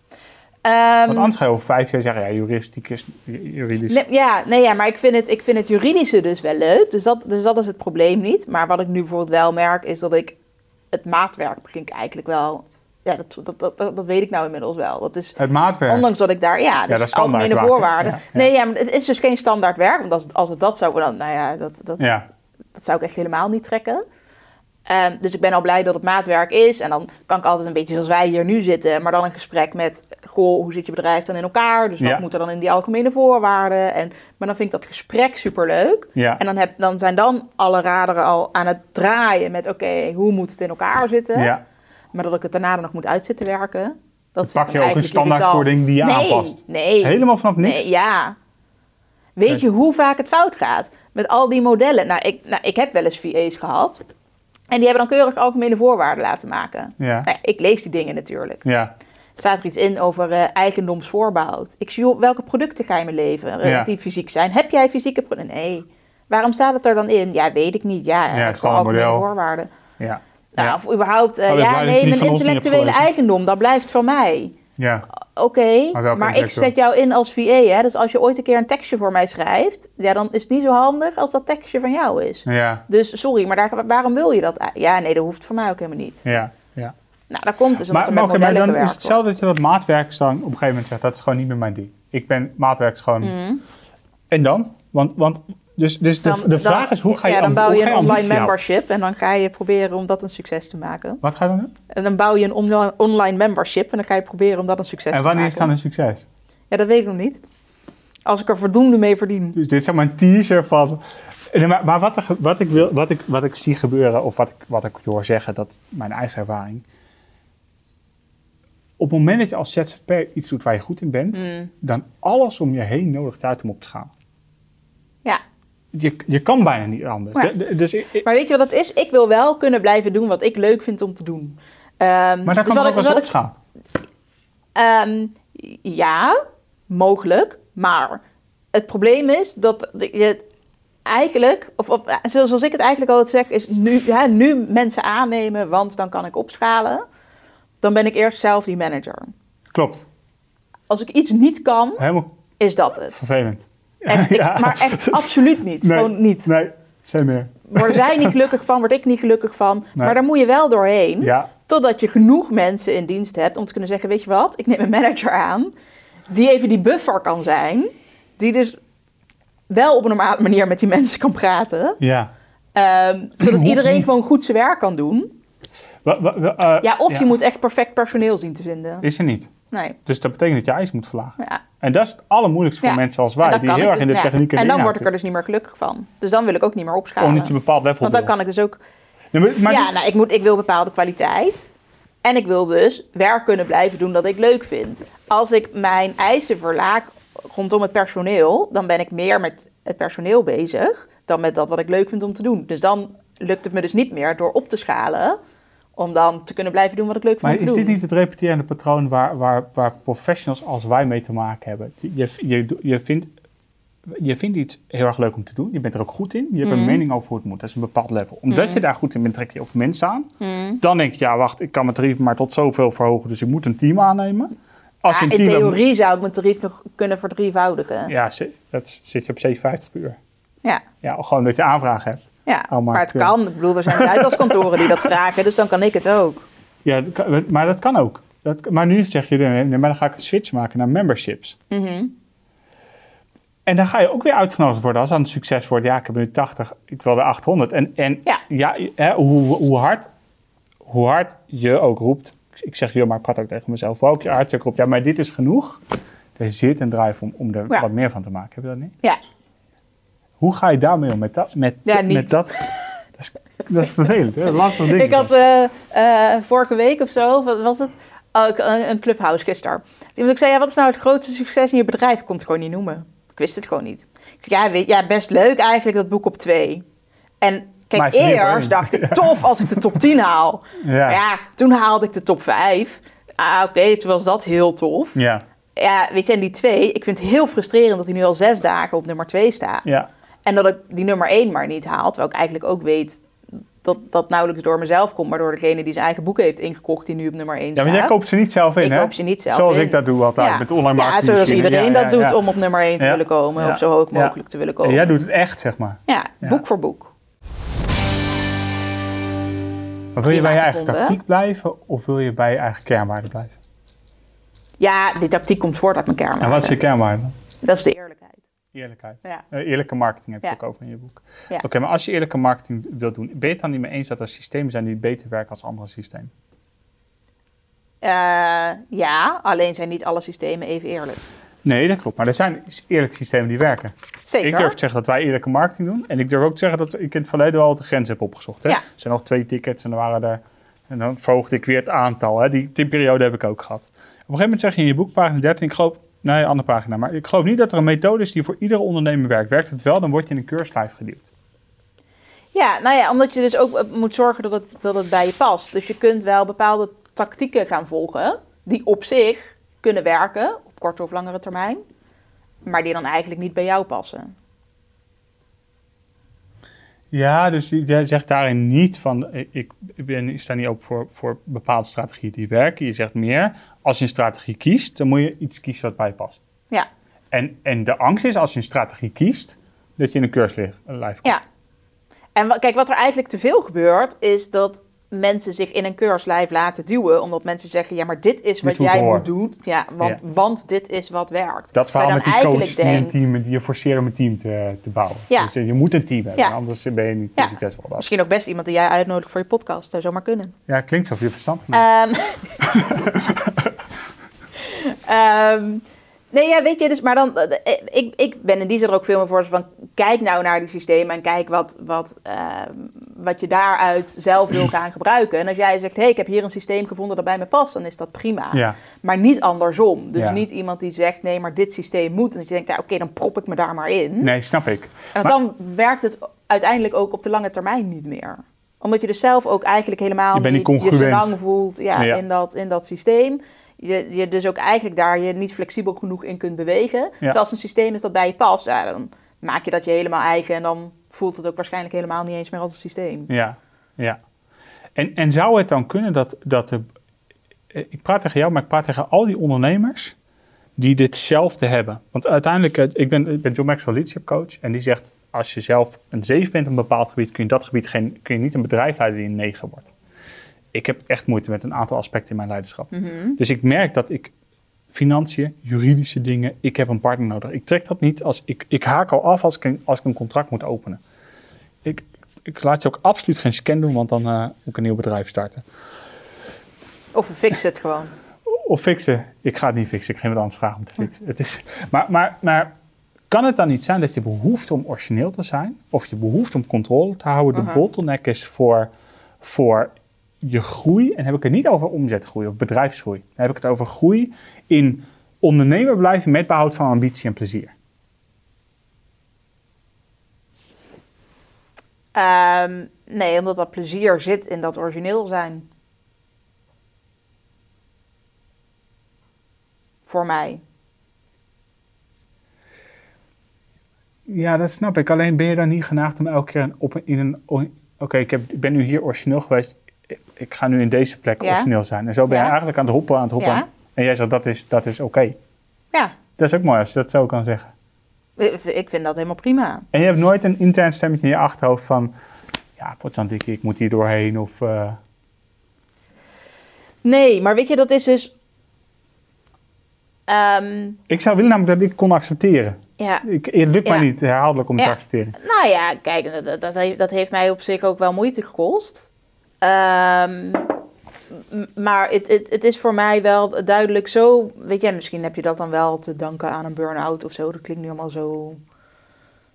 [SPEAKER 3] Ehm,
[SPEAKER 2] Want anders ga je over vijf jaar zeggen, ja, juristiek is juridisch.
[SPEAKER 3] Nee, ja, nee, ja, maar ik vind, het, ik vind het juridische dus wel leuk. Dus dat, dus dat is het probleem niet. Maar wat ik nu bijvoorbeeld wel merk, is dat ik het maatwerk begin ik eigenlijk wel... Ja, dat, dat, dat, dat, dat weet ik nou inmiddels wel. Dat is,
[SPEAKER 2] Het maatwerk.
[SPEAKER 3] ondanks dat ik daar, ja, dus
[SPEAKER 2] dat is
[SPEAKER 3] algemene voorwaarden.
[SPEAKER 2] Ja, ja.
[SPEAKER 3] Nee, ja, maar het is dus geen standaard werk. Want als, het- als het dat zou worden, dan, nou ja, dat, dat, dat zou ik echt helemaal niet trekken. Ehm, dus ik ben al blij dat het maatwerk is. En dan kan ik altijd een beetje zoals wij hier nu zitten, maar dan een gesprek met: Goh, hoe zit je bedrijf dan in elkaar? Dus wat moet er dan in die algemene voorwaarden? En, maar dan vind ik dat gesprek superleuk.
[SPEAKER 2] ja.
[SPEAKER 3] En dan, heb, dan zijn dan alle raderen al aan het draaien met: Oké, hoe moet het in elkaar zitten?
[SPEAKER 2] ja.
[SPEAKER 3] Maar dat ik het daarna nog moet uitzitten werken. Dat
[SPEAKER 2] pak je ook een standaardvoording die je aanpast?
[SPEAKER 3] Nee.
[SPEAKER 2] Helemaal vanaf niks?
[SPEAKER 3] Nee, ja. Weet je hoe vaak het fout gaat? Met al die modellen. Nou ik, nou, ik heb wel eens VA's gehad. En die hebben dan keurig algemene voorwaarden laten maken.
[SPEAKER 2] Ja.
[SPEAKER 3] Nou, ik lees die dingen natuurlijk.
[SPEAKER 2] Ja.
[SPEAKER 3] Staat er iets in over eh, eigendomsvoorbehoud? Ik zie, welke producten ga je me leveren eh,
[SPEAKER 2] Ja.
[SPEAKER 3] die fysiek zijn? Heb jij fysieke producten? Nee. Waarom staat het er dan in? Ja, weet ik niet. Ja,
[SPEAKER 2] Ja,
[SPEAKER 3] ja gewoon
[SPEAKER 2] standaard
[SPEAKER 3] algemene
[SPEAKER 2] model.
[SPEAKER 3] voorwaarden.
[SPEAKER 2] Ja.
[SPEAKER 3] Nou,
[SPEAKER 2] ja.
[SPEAKER 3] of überhaupt, eh,
[SPEAKER 2] Oh,
[SPEAKER 3] ja, nee, mijn intellectuele
[SPEAKER 2] gelezen.
[SPEAKER 3] eigendom, dat blijft van mij.
[SPEAKER 2] ja.
[SPEAKER 3] Oké,
[SPEAKER 2] Maar
[SPEAKER 3] ik zet jou in als VA, hè? dus als je ooit een keer een tekstje voor mij schrijft, ja, dan is het niet zo handig als dat tekstje van jou is.
[SPEAKER 2] Ja.
[SPEAKER 3] Dus sorry, maar daar, waarom wil je dat? Ja, nee, dat hoeft voor mij ook helemaal niet.
[SPEAKER 2] Ja. ja.
[SPEAKER 3] Nou, dat komt dus omdat
[SPEAKER 2] Maar, maar, maar dan is
[SPEAKER 3] gewerkt
[SPEAKER 2] hetzelfde dat je dat maatwerk dan op een gegeven moment zegt, dat is gewoon niet meer mijn ding. Ik ben, maatwerk is gewoon...
[SPEAKER 3] Mhm.
[SPEAKER 2] En dan? Want, want dus, dus de,
[SPEAKER 3] Dan-
[SPEAKER 2] de vraag
[SPEAKER 3] dan-
[SPEAKER 2] is, hoe ga je
[SPEAKER 3] Ja, dan bouw je een online membership en dan ga je proberen om dat een succes te maken.
[SPEAKER 2] Wat ga je dan doen?
[SPEAKER 3] En dan bouw je een online membership en dan ga je proberen om dat een succes
[SPEAKER 2] En
[SPEAKER 3] te
[SPEAKER 2] wanneer
[SPEAKER 3] maken.
[SPEAKER 2] is het dan een succes?
[SPEAKER 3] Ja, dat weet ik nog niet. Als ik er voldoende mee verdien.
[SPEAKER 2] Dus dit is zeg maar een teaser van... Nee, maar maar wat, er, wat, ik wil, wat, ik, wat ik zie gebeuren, of wat ik, wat ik hoor zeggen, dat is mijn eigen ervaring. Op het moment dat je als ZZP'er iets doet waar je goed in bent,
[SPEAKER 3] Mm.
[SPEAKER 2] dan alles om je heen nodigt uit om op te schalen.
[SPEAKER 3] Ja,
[SPEAKER 2] Je, je kan bijna niet anders.
[SPEAKER 3] Ja.
[SPEAKER 2] De- de- dus ik-
[SPEAKER 3] Maar weet je wat het is? Ik wil wel kunnen blijven doen wat ik leuk vind om te doen. Ehm,
[SPEAKER 2] maar dan
[SPEAKER 3] dus
[SPEAKER 2] kan het ook wel eens
[SPEAKER 3] ehm, ja, mogelijk. Maar het probleem is dat je eigenlijk, of, of eh, zoals ik het eigenlijk altijd zeg, is nu, ja, nu mensen aannemen, want dan kan ik opschalen. Dan ben ik eerst zelf die manager.
[SPEAKER 2] Klopt.
[SPEAKER 3] Als ik iets niet kan,
[SPEAKER 2] Helemaal
[SPEAKER 3] is dat het.
[SPEAKER 2] vervelend.
[SPEAKER 3] Echt, ik-
[SPEAKER 2] Ja.
[SPEAKER 3] Maar echt absoluut niet.
[SPEAKER 2] Nee.
[SPEAKER 3] Gewoon niet.
[SPEAKER 2] Nee, zijn meer.
[SPEAKER 3] Worden zij niet gelukkig van, word ik niet gelukkig van.
[SPEAKER 2] Nee.
[SPEAKER 3] Maar daar moet je wel doorheen.
[SPEAKER 2] Ja,
[SPEAKER 3] Totdat je genoeg mensen in dienst hebt om te kunnen zeggen: Weet je wat, ik neem een manager aan. Die even die buffer kan zijn. Die dus wel op een normale manier met die mensen kan praten.
[SPEAKER 2] ja.
[SPEAKER 3] ehm, zodat iedereen
[SPEAKER 2] niet.
[SPEAKER 3] gewoon goed zijn werk kan doen.
[SPEAKER 2] Eh,
[SPEAKER 3] Ja, of je moet echt perfect personeel zien te vinden.
[SPEAKER 2] Is er niet.
[SPEAKER 3] Nee.
[SPEAKER 2] Dus dat betekent dat je eis moet verlagen.
[SPEAKER 3] Ja.
[SPEAKER 2] En dat is het allermoeilijkste voor
[SPEAKER 3] Ja.
[SPEAKER 2] mensen
[SPEAKER 3] En
[SPEAKER 2] wij, die heel erg in de
[SPEAKER 3] dus- ja.
[SPEAKER 2] techniek en,
[SPEAKER 3] dan word ik er dus niet meer gelukkig van. Dus dan wil ik ook niet meer opschalen.
[SPEAKER 2] Omdat je een bepaald level
[SPEAKER 3] Want dan
[SPEAKER 2] wil.
[SPEAKER 3] kan ik dus ook
[SPEAKER 2] Nee, maar, maar
[SPEAKER 3] ja,
[SPEAKER 2] dus-
[SPEAKER 3] nou, ik, moet, ik wil bepaalde kwaliteit. En ik wil dus werk kunnen blijven doen dat ik leuk vind. Als ik mijn eisen verlaag rondom het personeel, dan ben ik meer met het personeel bezig dan met dat wat ik leuk vind om te doen. Dus dan lukt het me dus niet meer door op te schalen om dan te kunnen blijven doen wat ik leuk vind
[SPEAKER 2] maar is
[SPEAKER 3] doen.
[SPEAKER 2] dit niet het repeterende patroon waar, waar, waar professionals als wij mee te maken hebben? Je, je, je, vindt, je vindt iets heel erg leuk om te doen. Je bent er ook goed in. Je hebt een
[SPEAKER 3] Mhm.
[SPEAKER 2] mening over hoe het moet. Dat is een bepaald level. Omdat je daar goed in bent, trek je over mensen aan.
[SPEAKER 3] Hmm.
[SPEAKER 2] Dan denk je, ja, wacht, ik kan mijn tarief maar tot zoveel verhogen. Dus ik moet een team aannemen. Als
[SPEAKER 3] Ja, in
[SPEAKER 2] team
[SPEAKER 3] theorie zou ik mijn tarief nog kunnen verdrievoudigen.
[SPEAKER 2] Ja, dat zit je op 750 per uur.
[SPEAKER 3] Ja.
[SPEAKER 2] Ja, gewoon dat je aanvraag hebt.
[SPEAKER 3] Ja,
[SPEAKER 2] Oh, maar
[SPEAKER 3] het kan. Ik bedoel, er zijn uitlaskantoren die dat vragen, dus dan kan ik het ook.
[SPEAKER 2] Ja, dat kan- maar dat kan ook. Dat, maar nu zeg je, nee, maar dan ga ik een switch maken naar memberships.
[SPEAKER 3] Mhm.
[SPEAKER 2] En dan ga je ook weer uitgenodigd worden als dat een succes wordt. Ja, ik heb nu 80, ik wil de 800. En, en
[SPEAKER 3] Ja.
[SPEAKER 2] ja, hè, hoe, hoe hard, hoe hard je ook roept, ik zeg je, maar ik praat ook tegen mezelf, hoe ook je hard je ook roept, ja, maar dit is genoeg. Er zit een drive om, om er
[SPEAKER 3] Ja.
[SPEAKER 2] wat meer van te maken. Heb je dat niet?
[SPEAKER 3] Ja.
[SPEAKER 2] Hoe ga je daarmee om? Met dat? Met,
[SPEAKER 3] Ja, niet.
[SPEAKER 2] met dat? Dat is, dat is vervelend, hè? Lastig ding.
[SPEAKER 3] Ik had eh, eh, vorige week of zo, wat was het? Oh, een, een clubhouse gisteren. Iemand ik zei, ja, wat is nou het grootste succes in je bedrijf? Ik kon het gewoon niet noemen. Ik wist het gewoon niet. Ik zei, ja, weet, ja, best leuk eigenlijk dat boek op twee. En kijk, eerst dacht ik, tof als ik de top 10 haal.
[SPEAKER 2] Ja.
[SPEAKER 3] Maar ja, toen haalde ik de top 5. Ah, oké, toen was dat heel tof.
[SPEAKER 2] Ja,
[SPEAKER 3] Ja, weet je, en die twee, ik vind het heel frustrerend dat hij nu al zes dagen op nummer 2 staat.
[SPEAKER 2] ja.
[SPEAKER 3] En dat ik die nummer 1 maar niet haal. Terwijl ik eigenlijk ook weet dat dat nauwelijks door mezelf komt, maar door degene die zijn eigen boeken heeft ingekocht, die nu op nummer 1
[SPEAKER 2] ja,
[SPEAKER 3] staat.
[SPEAKER 2] maar jij koopt ze niet zelf in,
[SPEAKER 3] ik
[SPEAKER 2] hè?
[SPEAKER 3] koop ze niet zelf
[SPEAKER 2] Zoals
[SPEAKER 3] in.
[SPEAKER 2] ik dat doe altijd
[SPEAKER 3] Ja.
[SPEAKER 2] met online
[SPEAKER 3] Ja,
[SPEAKER 2] marketing.
[SPEAKER 3] zoals
[SPEAKER 2] machine.
[SPEAKER 3] iedereen
[SPEAKER 2] Ja,
[SPEAKER 3] dat
[SPEAKER 2] ja,
[SPEAKER 3] doet
[SPEAKER 2] ja.
[SPEAKER 3] om op nummer 1 te
[SPEAKER 2] Ja.
[SPEAKER 3] willen komen.
[SPEAKER 2] Ja.
[SPEAKER 3] Of zo hoog
[SPEAKER 2] Ja.
[SPEAKER 3] mogelijk te willen
[SPEAKER 2] En
[SPEAKER 3] komen.
[SPEAKER 2] jij doet het echt, zeg maar.
[SPEAKER 3] Ja,
[SPEAKER 2] Ja.
[SPEAKER 3] boek voor boek.
[SPEAKER 2] Maar wil je bij je eigen
[SPEAKER 3] gevonden,
[SPEAKER 2] tactiek blijven of wil je bij je eigen kernwaarde blijven?
[SPEAKER 3] Ja, die tactiek komt voort uit mijn kern.
[SPEAKER 2] En wat is je kernwaarde?
[SPEAKER 3] Dat is de eerlijkheid.
[SPEAKER 2] Eerlijkheid.
[SPEAKER 3] Ja.
[SPEAKER 2] Eh, eerlijke marketing heb je
[SPEAKER 3] Ja.
[SPEAKER 2] ook over in je boek.
[SPEAKER 3] Ja.
[SPEAKER 2] Oké, maar als je eerlijke marketing wilt doen, ben je het dan niet mee eens dat er systemen zijn die beter werken als andere systemen?
[SPEAKER 3] Eh, ja, alleen zijn niet alle systemen even eerlijk.
[SPEAKER 2] Nee, dat klopt. Maar er zijn eerlijke systemen die werken.
[SPEAKER 3] Zeker.
[SPEAKER 2] Ik durf te zeggen dat wij eerlijke marketing doen. En ik durf ook te zeggen dat ik in het verleden wel de grens heb opgezocht. Hè?
[SPEAKER 3] Ja.
[SPEAKER 2] Er zijn nog twee tickets en dan waren er... En dan verhoogde ik weer het aantal. Hè? Die, die periode heb ik ook gehad. Op een gegeven moment zeg je in je boek, pagina 13, ik geloof... Nee, andere pagina. Maar ik geloof niet dat er een methode is die voor iedere ondernemer werkt. Werkt het wel, dan word je in een keurslijf geduwd.
[SPEAKER 3] Ja, nou ja, omdat je dus ook eh, moet zorgen dat het, dat het bij je past. Dus je kunt wel bepaalde tactieken gaan volgen, die op zich kunnen werken, op korte of langere termijn, maar die dan eigenlijk niet bij jou passen.
[SPEAKER 2] Ja, dus jij zegt daarin niet van, ik, ik, ben, ik sta niet open voor, voor bepaalde strategieën die werken. Je zegt meer, als je een strategie kiest, dan moet je iets kiezen wat bij je past.
[SPEAKER 3] Ja,
[SPEAKER 2] En, en de angst is, als je een strategie kiest, dat je in een keurslijf komt.
[SPEAKER 3] ja. En kijk, wat er eigenlijk te veel gebeurt, is dat mensen zich in een keurslijf laten duwen, omdat mensen zeggen, ja, maar dit is wat jij moet doen. Ja, want,
[SPEAKER 2] Ja.
[SPEAKER 3] want dit is wat werkt.
[SPEAKER 2] Dat verhaal met die coach die een team, die je forceert om een team te, te bouwen.
[SPEAKER 3] Ja.
[SPEAKER 2] Dus je moet een team hebben,
[SPEAKER 3] Ja.
[SPEAKER 2] anders ben je niet succesvol. Dat-
[SPEAKER 3] Misschien ook best iemand die jij uitnodigt voor je podcast, zou zomaar kunnen.
[SPEAKER 2] Ja, klinkt alsof je verstand van
[SPEAKER 3] nee, ja, weet je, dus, maar dan, eh, ik, ik ben in die zin er ook veel meer voor van, kijk nou naar die systemen en kijk wat, wat, ehm, wat je daaruit zelf wil gaan gebruiken. En als jij zegt, hé, hey, ik heb hier een systeem gevonden dat bij me past, dan is dat prima.
[SPEAKER 2] Ja.
[SPEAKER 3] Maar niet andersom. Dus
[SPEAKER 2] Ja.
[SPEAKER 3] niet iemand die zegt, nee, maar dit systeem moet. En dat je denkt, ja, oké, dan prop ik me daar maar in.
[SPEAKER 2] Nee, snap ik.
[SPEAKER 3] Want
[SPEAKER 2] Maar-
[SPEAKER 3] dan werkt het uiteindelijk ook op de lange termijn niet meer. Omdat je dus zelf ook eigenlijk helemaal
[SPEAKER 2] Je
[SPEAKER 3] niet je voelt ja,
[SPEAKER 2] Ja.
[SPEAKER 3] In, dat, in dat systeem. Je, je dus ook eigenlijk daar je niet flexibel genoeg in kunt bewegen. Terwijl als een systeem is dat bij je past, ja, dan maak je dat je helemaal eigen. En dan voelt het ook waarschijnlijk helemaal niet eens meer als een systeem.
[SPEAKER 2] Ja, ja. En, en zou het dan kunnen dat, dat de, eh, ik praat tegen jou, maar ik praat tegen al die ondernemers die ditzelfde hebben. Want uiteindelijk, eh, ik ben, ik ben John Maxwell Leadership Coach en die zegt, als je zelf een 7 bent op een bepaald gebied, kun je dat gebied geen, kun je niet een bedrijf leiden die een 9 wordt. Ik heb echt moeite met een aantal aspecten in mijn leiderschap. Dus ik merk dat ik financiën, juridische dingen, ik heb een partner nodig. Ik trek dat niet als ik, ik haak al af als ik, een, als ik een contract moet openen. Ik, ik laat je ook absoluut geen scan doen, want dan eh, moet ik een nieuw bedrijf starten.
[SPEAKER 3] Of we fixen het gewoon.
[SPEAKER 2] Of fixen. Ik ga het niet fixen. Ik ga iemand anders vragen om te fixen. Het is, maar, maar, maar kan het dan niet zijn dat je behoefte om origineel te zijn, of je behoefte om controle te houden, de
[SPEAKER 3] Mhm.
[SPEAKER 2] bottleneck is voor, voor je groei? En heb ik het niet over omzetgroei of bedrijfsgroei. Dan heb ik het over groei in ondernemer blijven met behoud van ambitie en plezier.
[SPEAKER 3] Ehm, nee, omdat dat plezier zit in dat origineel zijn. Voor mij.
[SPEAKER 2] Ja, dat snap ik. Alleen ben je dan niet genaagd om elke keer op in een... Oké, ik heb ik ben nu hier origineel geweest. Ik- ga nu in deze plek
[SPEAKER 3] Ja.
[SPEAKER 2] origineel zijn. En zo ben je
[SPEAKER 3] Ja.
[SPEAKER 2] eigenlijk aan het hoppen, aan het hoppen.
[SPEAKER 3] Ja.
[SPEAKER 2] En jij zegt, dat is, dat is oké.
[SPEAKER 3] Ja,
[SPEAKER 2] Dat is ook mooi als je dat zo kan zeggen.
[SPEAKER 3] ik vind dat helemaal prima.
[SPEAKER 2] En je hebt nooit een intern stemmetje in je achterhoofd van... Ja, potjandikkie, ik moet hier doorheen. Of, eh,
[SPEAKER 3] Nee, maar weet je, dat is dus. ehm,
[SPEAKER 2] ik zou willen namelijk dat ik kon accepteren.
[SPEAKER 3] ja,
[SPEAKER 2] Ik, het lukt mij niet herhaaldelijk om te accepteren.
[SPEAKER 3] nou ja, kijk, dat, dat heeft mij op zich ook wel moeite gekost. Ehm, maar het, het, het is voor mij wel duidelijk zo. Weet je, misschien heb je dat dan wel te danken aan een burn-out of zo. Dat klinkt nu allemaal zo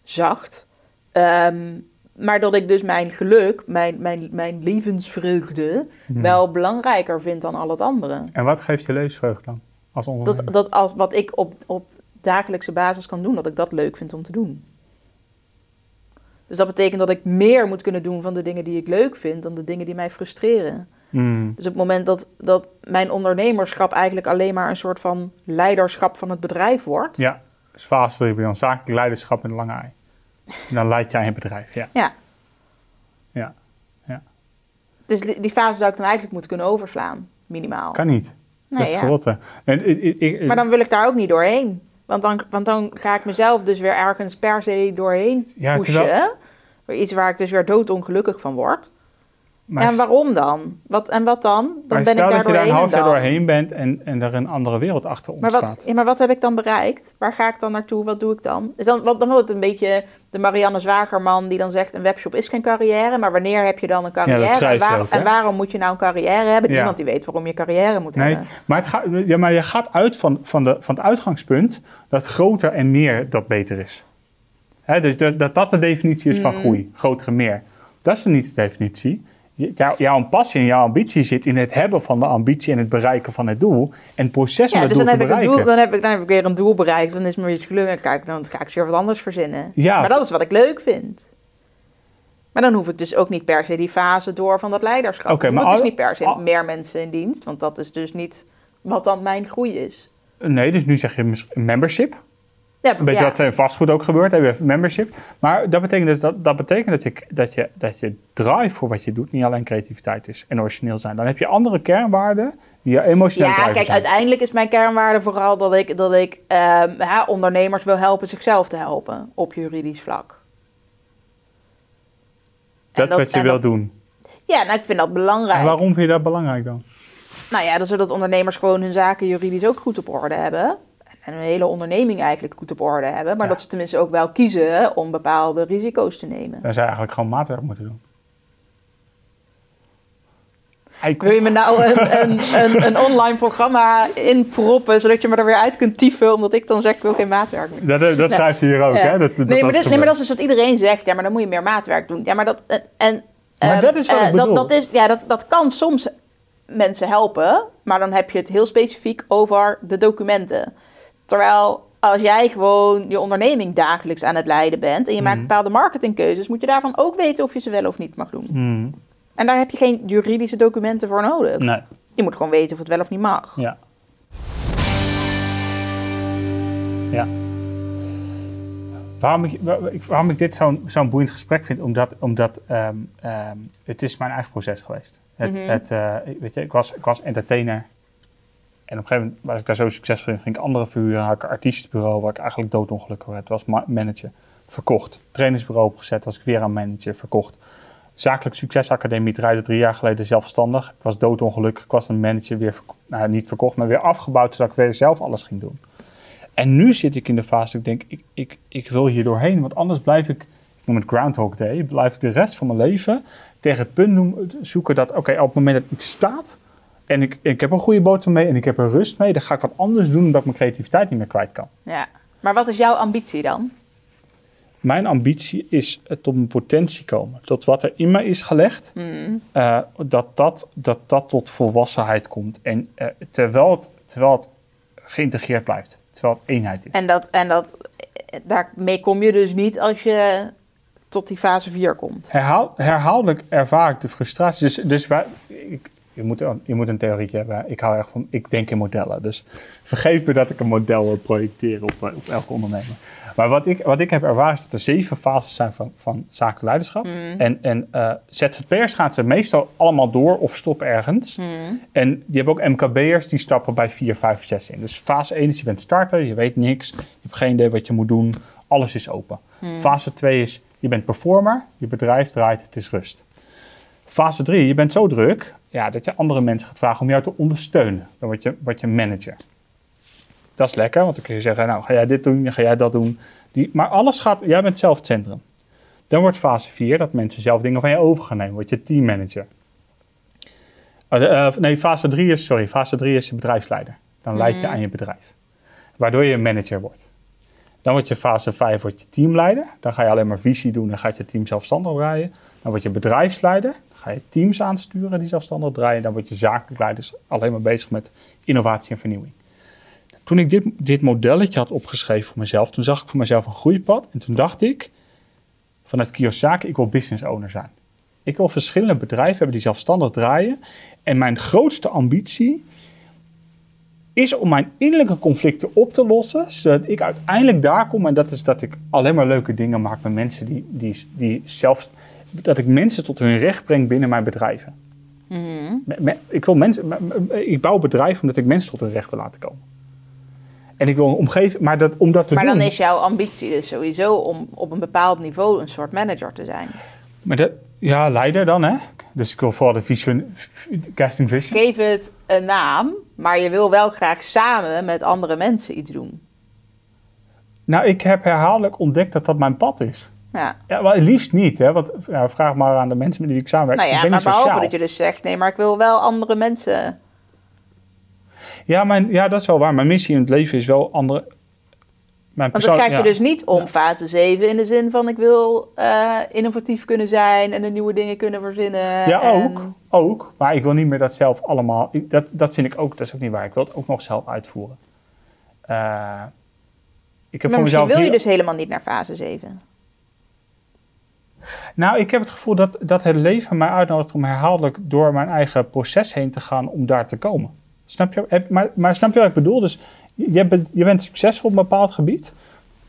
[SPEAKER 3] zacht. Ehm, maar dat ik dus mijn geluk, mijn, mijn, mijn levensvreugde,
[SPEAKER 2] Mhm.
[SPEAKER 3] wel belangrijker vind dan al het andere.
[SPEAKER 2] En wat geeft je levensvreugde dan? Als?
[SPEAKER 3] Dat, dat als wat ik op, op dagelijkse basis kan doen, dat ik dat leuk vind om te doen. Dus dat betekent dat ik meer moet kunnen doen van de dingen die ik leuk vind dan de dingen die mij frustreren.
[SPEAKER 2] Mm.
[SPEAKER 3] Dus op het moment dat, dat mijn ondernemerschap eigenlijk alleen maar een soort van leiderschap van het bedrijf wordt.
[SPEAKER 2] Ja, dus fase 3 bij ons zakelijk leiderschap met een lange ei. En dan leid jij een bedrijf, ja.
[SPEAKER 3] Ja.
[SPEAKER 2] Ja, ja.
[SPEAKER 3] Dus die, die fase zou ik dan eigenlijk moeten kunnen overslaan, minimaal.
[SPEAKER 2] Kan niet.
[SPEAKER 3] Nee,
[SPEAKER 2] dat is
[SPEAKER 3] ja.
[SPEAKER 2] En, ik- ik- ik-
[SPEAKER 3] Maar dan wil ik daar ook niet doorheen. Want dan, want dan ga ik mezelf dus weer ergens per se doorheen
[SPEAKER 2] Ja,
[SPEAKER 3] pushen.
[SPEAKER 2] terwijl-
[SPEAKER 3] iets waar ik dus weer doodongelukkig van word.
[SPEAKER 2] Maar
[SPEAKER 3] en waarom dan? Wat, en wat dan? Dan
[SPEAKER 2] maar
[SPEAKER 3] ben
[SPEAKER 2] stel
[SPEAKER 3] ik daar
[SPEAKER 2] dat je daar een
[SPEAKER 3] doorheen
[SPEAKER 2] half jaar doorheen bent en, en er een andere wereld achter
[SPEAKER 3] Maar
[SPEAKER 2] ontstaat.
[SPEAKER 3] wat, ja, maar wat heb ik dan bereikt? Waar ga ik dan naartoe? Wat doe ik dan? Is dan, wat, dan wordt het een beetje de Marianne Zwagerman die dan zegt... een webshop is geen carrière, maar wanneer heb je dan een carrière? en,
[SPEAKER 2] je
[SPEAKER 3] waar-
[SPEAKER 2] ook, hè?
[SPEAKER 3] en waarom moet je nou een carrière hebben?
[SPEAKER 2] Ja.
[SPEAKER 3] Niemand die weet waarom je carrière moet
[SPEAKER 2] Nee,
[SPEAKER 3] hebben.
[SPEAKER 2] maar, het gaat, ja, maar je gaat uit van, van, de, van het uitgangspunt dat groter en meer dat beter is. Dus dat, dat dat de definitie is van
[SPEAKER 3] Mm.
[SPEAKER 2] groei, groter en meer. Dat is niet de definitie. Jou, jouw passie en jouw ambitie zit in het hebben van de ambitie en het bereiken van het doel. En het proces om
[SPEAKER 3] Ja,
[SPEAKER 2] het
[SPEAKER 3] dus
[SPEAKER 2] doel
[SPEAKER 3] dan
[SPEAKER 2] te
[SPEAKER 3] heb, ik een
[SPEAKER 2] bereiken.
[SPEAKER 3] doel, dan, heb ik, dan heb ik weer een doel bereikt. Dan is me iets gelukt. Kijk, dan ga ik weer wat anders verzinnen.
[SPEAKER 2] Ja.
[SPEAKER 3] Maar dat is wat ik leuk vind. Maar dan hoef ik dus ook niet per se die fase door van dat leiderschap. Hoef
[SPEAKER 2] maar
[SPEAKER 3] ik dus niet per se
[SPEAKER 2] al-
[SPEAKER 3] meer mensen in dienst. Want dat is dus niet wat dan mijn groei is.
[SPEAKER 2] Nee, dus nu zeg je membership.
[SPEAKER 3] Ja,
[SPEAKER 2] Een beetje
[SPEAKER 3] ja.
[SPEAKER 2] wat in vastgoed ook gebeurt, heb je membership. Maar dat betekent, dus dat, dat, betekent dat, je, dat, je, dat je drive voor wat je doet niet alleen creativiteit is en origineel zijn. Dan heb je andere kernwaarden die je emotioneel
[SPEAKER 3] Ja, kijk,
[SPEAKER 2] zijn.
[SPEAKER 3] uiteindelijk is mijn kernwaarde vooral dat ik, dat ik ehm, ja, ondernemers wil helpen zichzelf te helpen op juridisch vlak.
[SPEAKER 2] Dat is wat je
[SPEAKER 3] en
[SPEAKER 2] wilt doen.
[SPEAKER 3] Ja, nou, ik vind dat belangrijk.
[SPEAKER 2] En waarom vind je dat belangrijk dan?
[SPEAKER 3] Nou ja, dan zodat ondernemers gewoon hun zaken juridisch ook goed op orde hebben. En hun hele onderneming eigenlijk goed op orde hebben. Maar
[SPEAKER 2] Ja.
[SPEAKER 3] dat ze tenminste ook wel kiezen om bepaalde risico's te nemen.
[SPEAKER 2] Dan zou je eigenlijk gewoon maatwerk moeten doen.
[SPEAKER 3] Wil je me nou een, een, een, een online programma inproppen, zodat je me er weer uit kunt tyfen, omdat ik dan zeg ik wil geen maatwerk meer?
[SPEAKER 2] dat dat schrijft je hier ook,
[SPEAKER 3] Ja.
[SPEAKER 2] hè? Dat, dat,
[SPEAKER 3] nee, maar
[SPEAKER 2] dat
[SPEAKER 3] dit, nee, maar dat is dus wat iedereen zegt. Ja, maar dan moet je meer maatwerk doen. Ja, maar dat... En,
[SPEAKER 2] Maar
[SPEAKER 3] eh,
[SPEAKER 2] dat is wat
[SPEAKER 3] eh,
[SPEAKER 2] ik bedoel.
[SPEAKER 3] Dat, dat, is, ja, dat, dat kan soms mensen helpen, maar dan heb je het heel specifiek over de documenten. Terwijl als jij gewoon je onderneming dagelijks aan het leiden bent en je maakt
[SPEAKER 2] Mhm.
[SPEAKER 3] bepaalde marketingkeuzes, moet je daarvan ook weten of je ze wel of niet mag doen.
[SPEAKER 2] Hmm,
[SPEAKER 3] En daar heb je geen juridische documenten voor nodig.
[SPEAKER 2] nee,
[SPEAKER 3] Je moet gewoon weten of het wel of niet mag.
[SPEAKER 2] ja. Ja. Waarom ik, ik- waarom ik dit zo'n zo'n boeiend gesprek vind, omdat, omdat ehm, ehm, het is mijn eigen proces geweest. Het,
[SPEAKER 3] Mhm.
[SPEAKER 2] het, eh, weet je, ik, was, ik was entertainer en op een gegeven moment was ik daar zo succesvol in, ging ik andere verhuren, had ik artiestenbureau waar ik eigenlijk doodongelukkig werd. was ma- manager, verkocht. Trainingsbureau opgezet, was ik weer aan manager, verkocht. Zakelijk Succesacademie draaide drie jaar geleden zelfstandig. Ik was doodongelukkig, ik was een manager weer, nou, niet verkocht, maar weer afgebouwd, zodat ik weer zelf alles ging doen. En nu zit ik in de fase dat ik denk, ik, ik, ik wil hier doorheen, want anders blijf ik, ik noem het Groundhog Day, blijf ik de rest van mijn leven tegen het punt zoeken dat, oké, op het moment dat iets staat en ik, ik heb een goede boter mee en ik heb er rust mee, dan ga ik wat anders doen omdat ik mijn creativiteit niet meer kwijt kan.
[SPEAKER 3] Ja. Maar wat is jouw ambitie dan?
[SPEAKER 2] Mijn ambitie is het tot mijn potentie komen. Tot wat er in mij is gelegd,
[SPEAKER 3] Hmm.
[SPEAKER 2] eh, dat, dat, dat dat tot volwassenheid komt. En eh, terwijl, het, terwijl het geïntegreerd blijft, terwijl het eenheid is.
[SPEAKER 3] En, dat, en dat, daarmee kom je dus niet als je tot die fase 4 komt.
[SPEAKER 2] Herhaal, herhaaldelijk ervaar ik de frustratie. Dus, dus wij, ik, je, moet, een- je moet een theorietje hebben. Ik hou erg van, ik denk in modellen. Dus vergeef me dat ik een model wil projecteren op, eh, op elke ondernemer. Maar wat ik, wat ik heb ervaren is dat er zeven fases zijn van, van zakelijk leiderschap. En, en eh, ZZP'ers gaan ze meestal allemaal door of stoppen ergens. En je hebt ook MKB'ers die stappen bij 4, 5, 6 in. Dus fase 1 is je bent starter, je weet niks. Je hebt geen idee wat je moet doen. Alles is open. Fase 2 is je bent performer, je bedrijf draait, het is rust. Fase 3, je bent zo druk ja, dat je andere mensen gaat vragen om jou te ondersteunen. Dan word je, word je manager. Dat is lekker, want dan kun je zeggen, nou ga jij dit doen, ga jij dat doen. Die, maar alles gaat, jij bent zelf het centrum. Dan wordt fase 4 dat mensen zelf dingen van je over gaan nemen, word je teammanager. Uh, uh, nee, fase 3 is, sorry, fase 3 is je bedrijfsleider. Dan leid je
[SPEAKER 3] Mhm.
[SPEAKER 2] aan je bedrijf. Waardoor je manager wordt. Dan word je fase 5 word je teamleider. Dan ga je alleen maar visie doen en gaat je team zelfstandig draaien. Dan word je bedrijfsleider. Ga je teams aansturen die zelfstandig draaien. Dan word je zakelijk leider, dus alleen maar bezig met innovatie en vernieuwing. Toen ik dit, dit modelletje had opgeschreven voor mezelf, toen zag ik voor mezelf een groeipad. En toen dacht ik, vanuit Kiyosaki, ik wil business owner zijn. Ik wil verschillende bedrijven hebben die zelfstandig draaien. En mijn grootste ambitie is om mijn innerlijke conflicten op te lossen, zodat ik uiteindelijk daar kom. En dat is dat ik alleen maar leuke dingen maak met mensen die, die, die zelf. Dat ik mensen tot hun recht breng binnen mijn bedrijven.
[SPEAKER 3] Mhm.
[SPEAKER 2] Ik, wil mensen, me- me- ik bouw bedrijven omdat ik mensen tot hun recht wil laten komen. En ik wil een omgeving, maar dat, om dat te
[SPEAKER 3] Maar
[SPEAKER 2] doen.
[SPEAKER 3] dan is jouw ambitie dus sowieso om op een bepaald niveau een soort manager te zijn.
[SPEAKER 2] maar dat, ja, leider dan, hè? Dus ik wil vooral de vision, casting vision.
[SPEAKER 3] Geef het een naam, maar je wil wel graag samen met andere mensen iets doen.
[SPEAKER 2] Nou, ik heb herhaaldelijk ontdekt dat dat mijn pad is.
[SPEAKER 3] Ja.
[SPEAKER 2] Ja, maar het liefst niet, hè? Want ja, vraag maar aan de mensen met wie ik samenwerk.
[SPEAKER 3] Nou
[SPEAKER 2] ik
[SPEAKER 3] ja,
[SPEAKER 2] ben
[SPEAKER 3] maar
[SPEAKER 2] niet
[SPEAKER 3] behalve dat je dus zegt, nee, maar ik wil wel andere mensen.
[SPEAKER 2] Ja, mijn, ja, dat is wel waar. Mijn missie in het leven is wel andere. Mijn
[SPEAKER 3] Want het gaat je
[SPEAKER 2] ja.
[SPEAKER 3] dus niet om fase 7 in de zin van ik wil eh, innovatief kunnen zijn en de nieuwe dingen kunnen verzinnen.
[SPEAKER 2] Ja,
[SPEAKER 3] en-
[SPEAKER 2] ook. Ook. Maar ik wil niet meer dat zelf allemaal. Dat, dat vind ik ook, dat is ook niet waar. Ik wil het ook nog zelf uitvoeren. Eh, ik heb
[SPEAKER 3] Maar
[SPEAKER 2] voor mezelf.
[SPEAKER 3] wil je
[SPEAKER 2] hier-
[SPEAKER 3] dus helemaal niet naar fase 7.
[SPEAKER 2] Nou, ik heb het gevoel dat, dat het leven mij uitnodigt om herhaaldelijk door mijn eigen proces heen te gaan om daar te komen. Snap je? Heb- Maar, maar snap je wat ik bedoel? Dus je bent, je bent succesvol op een bepaald gebied.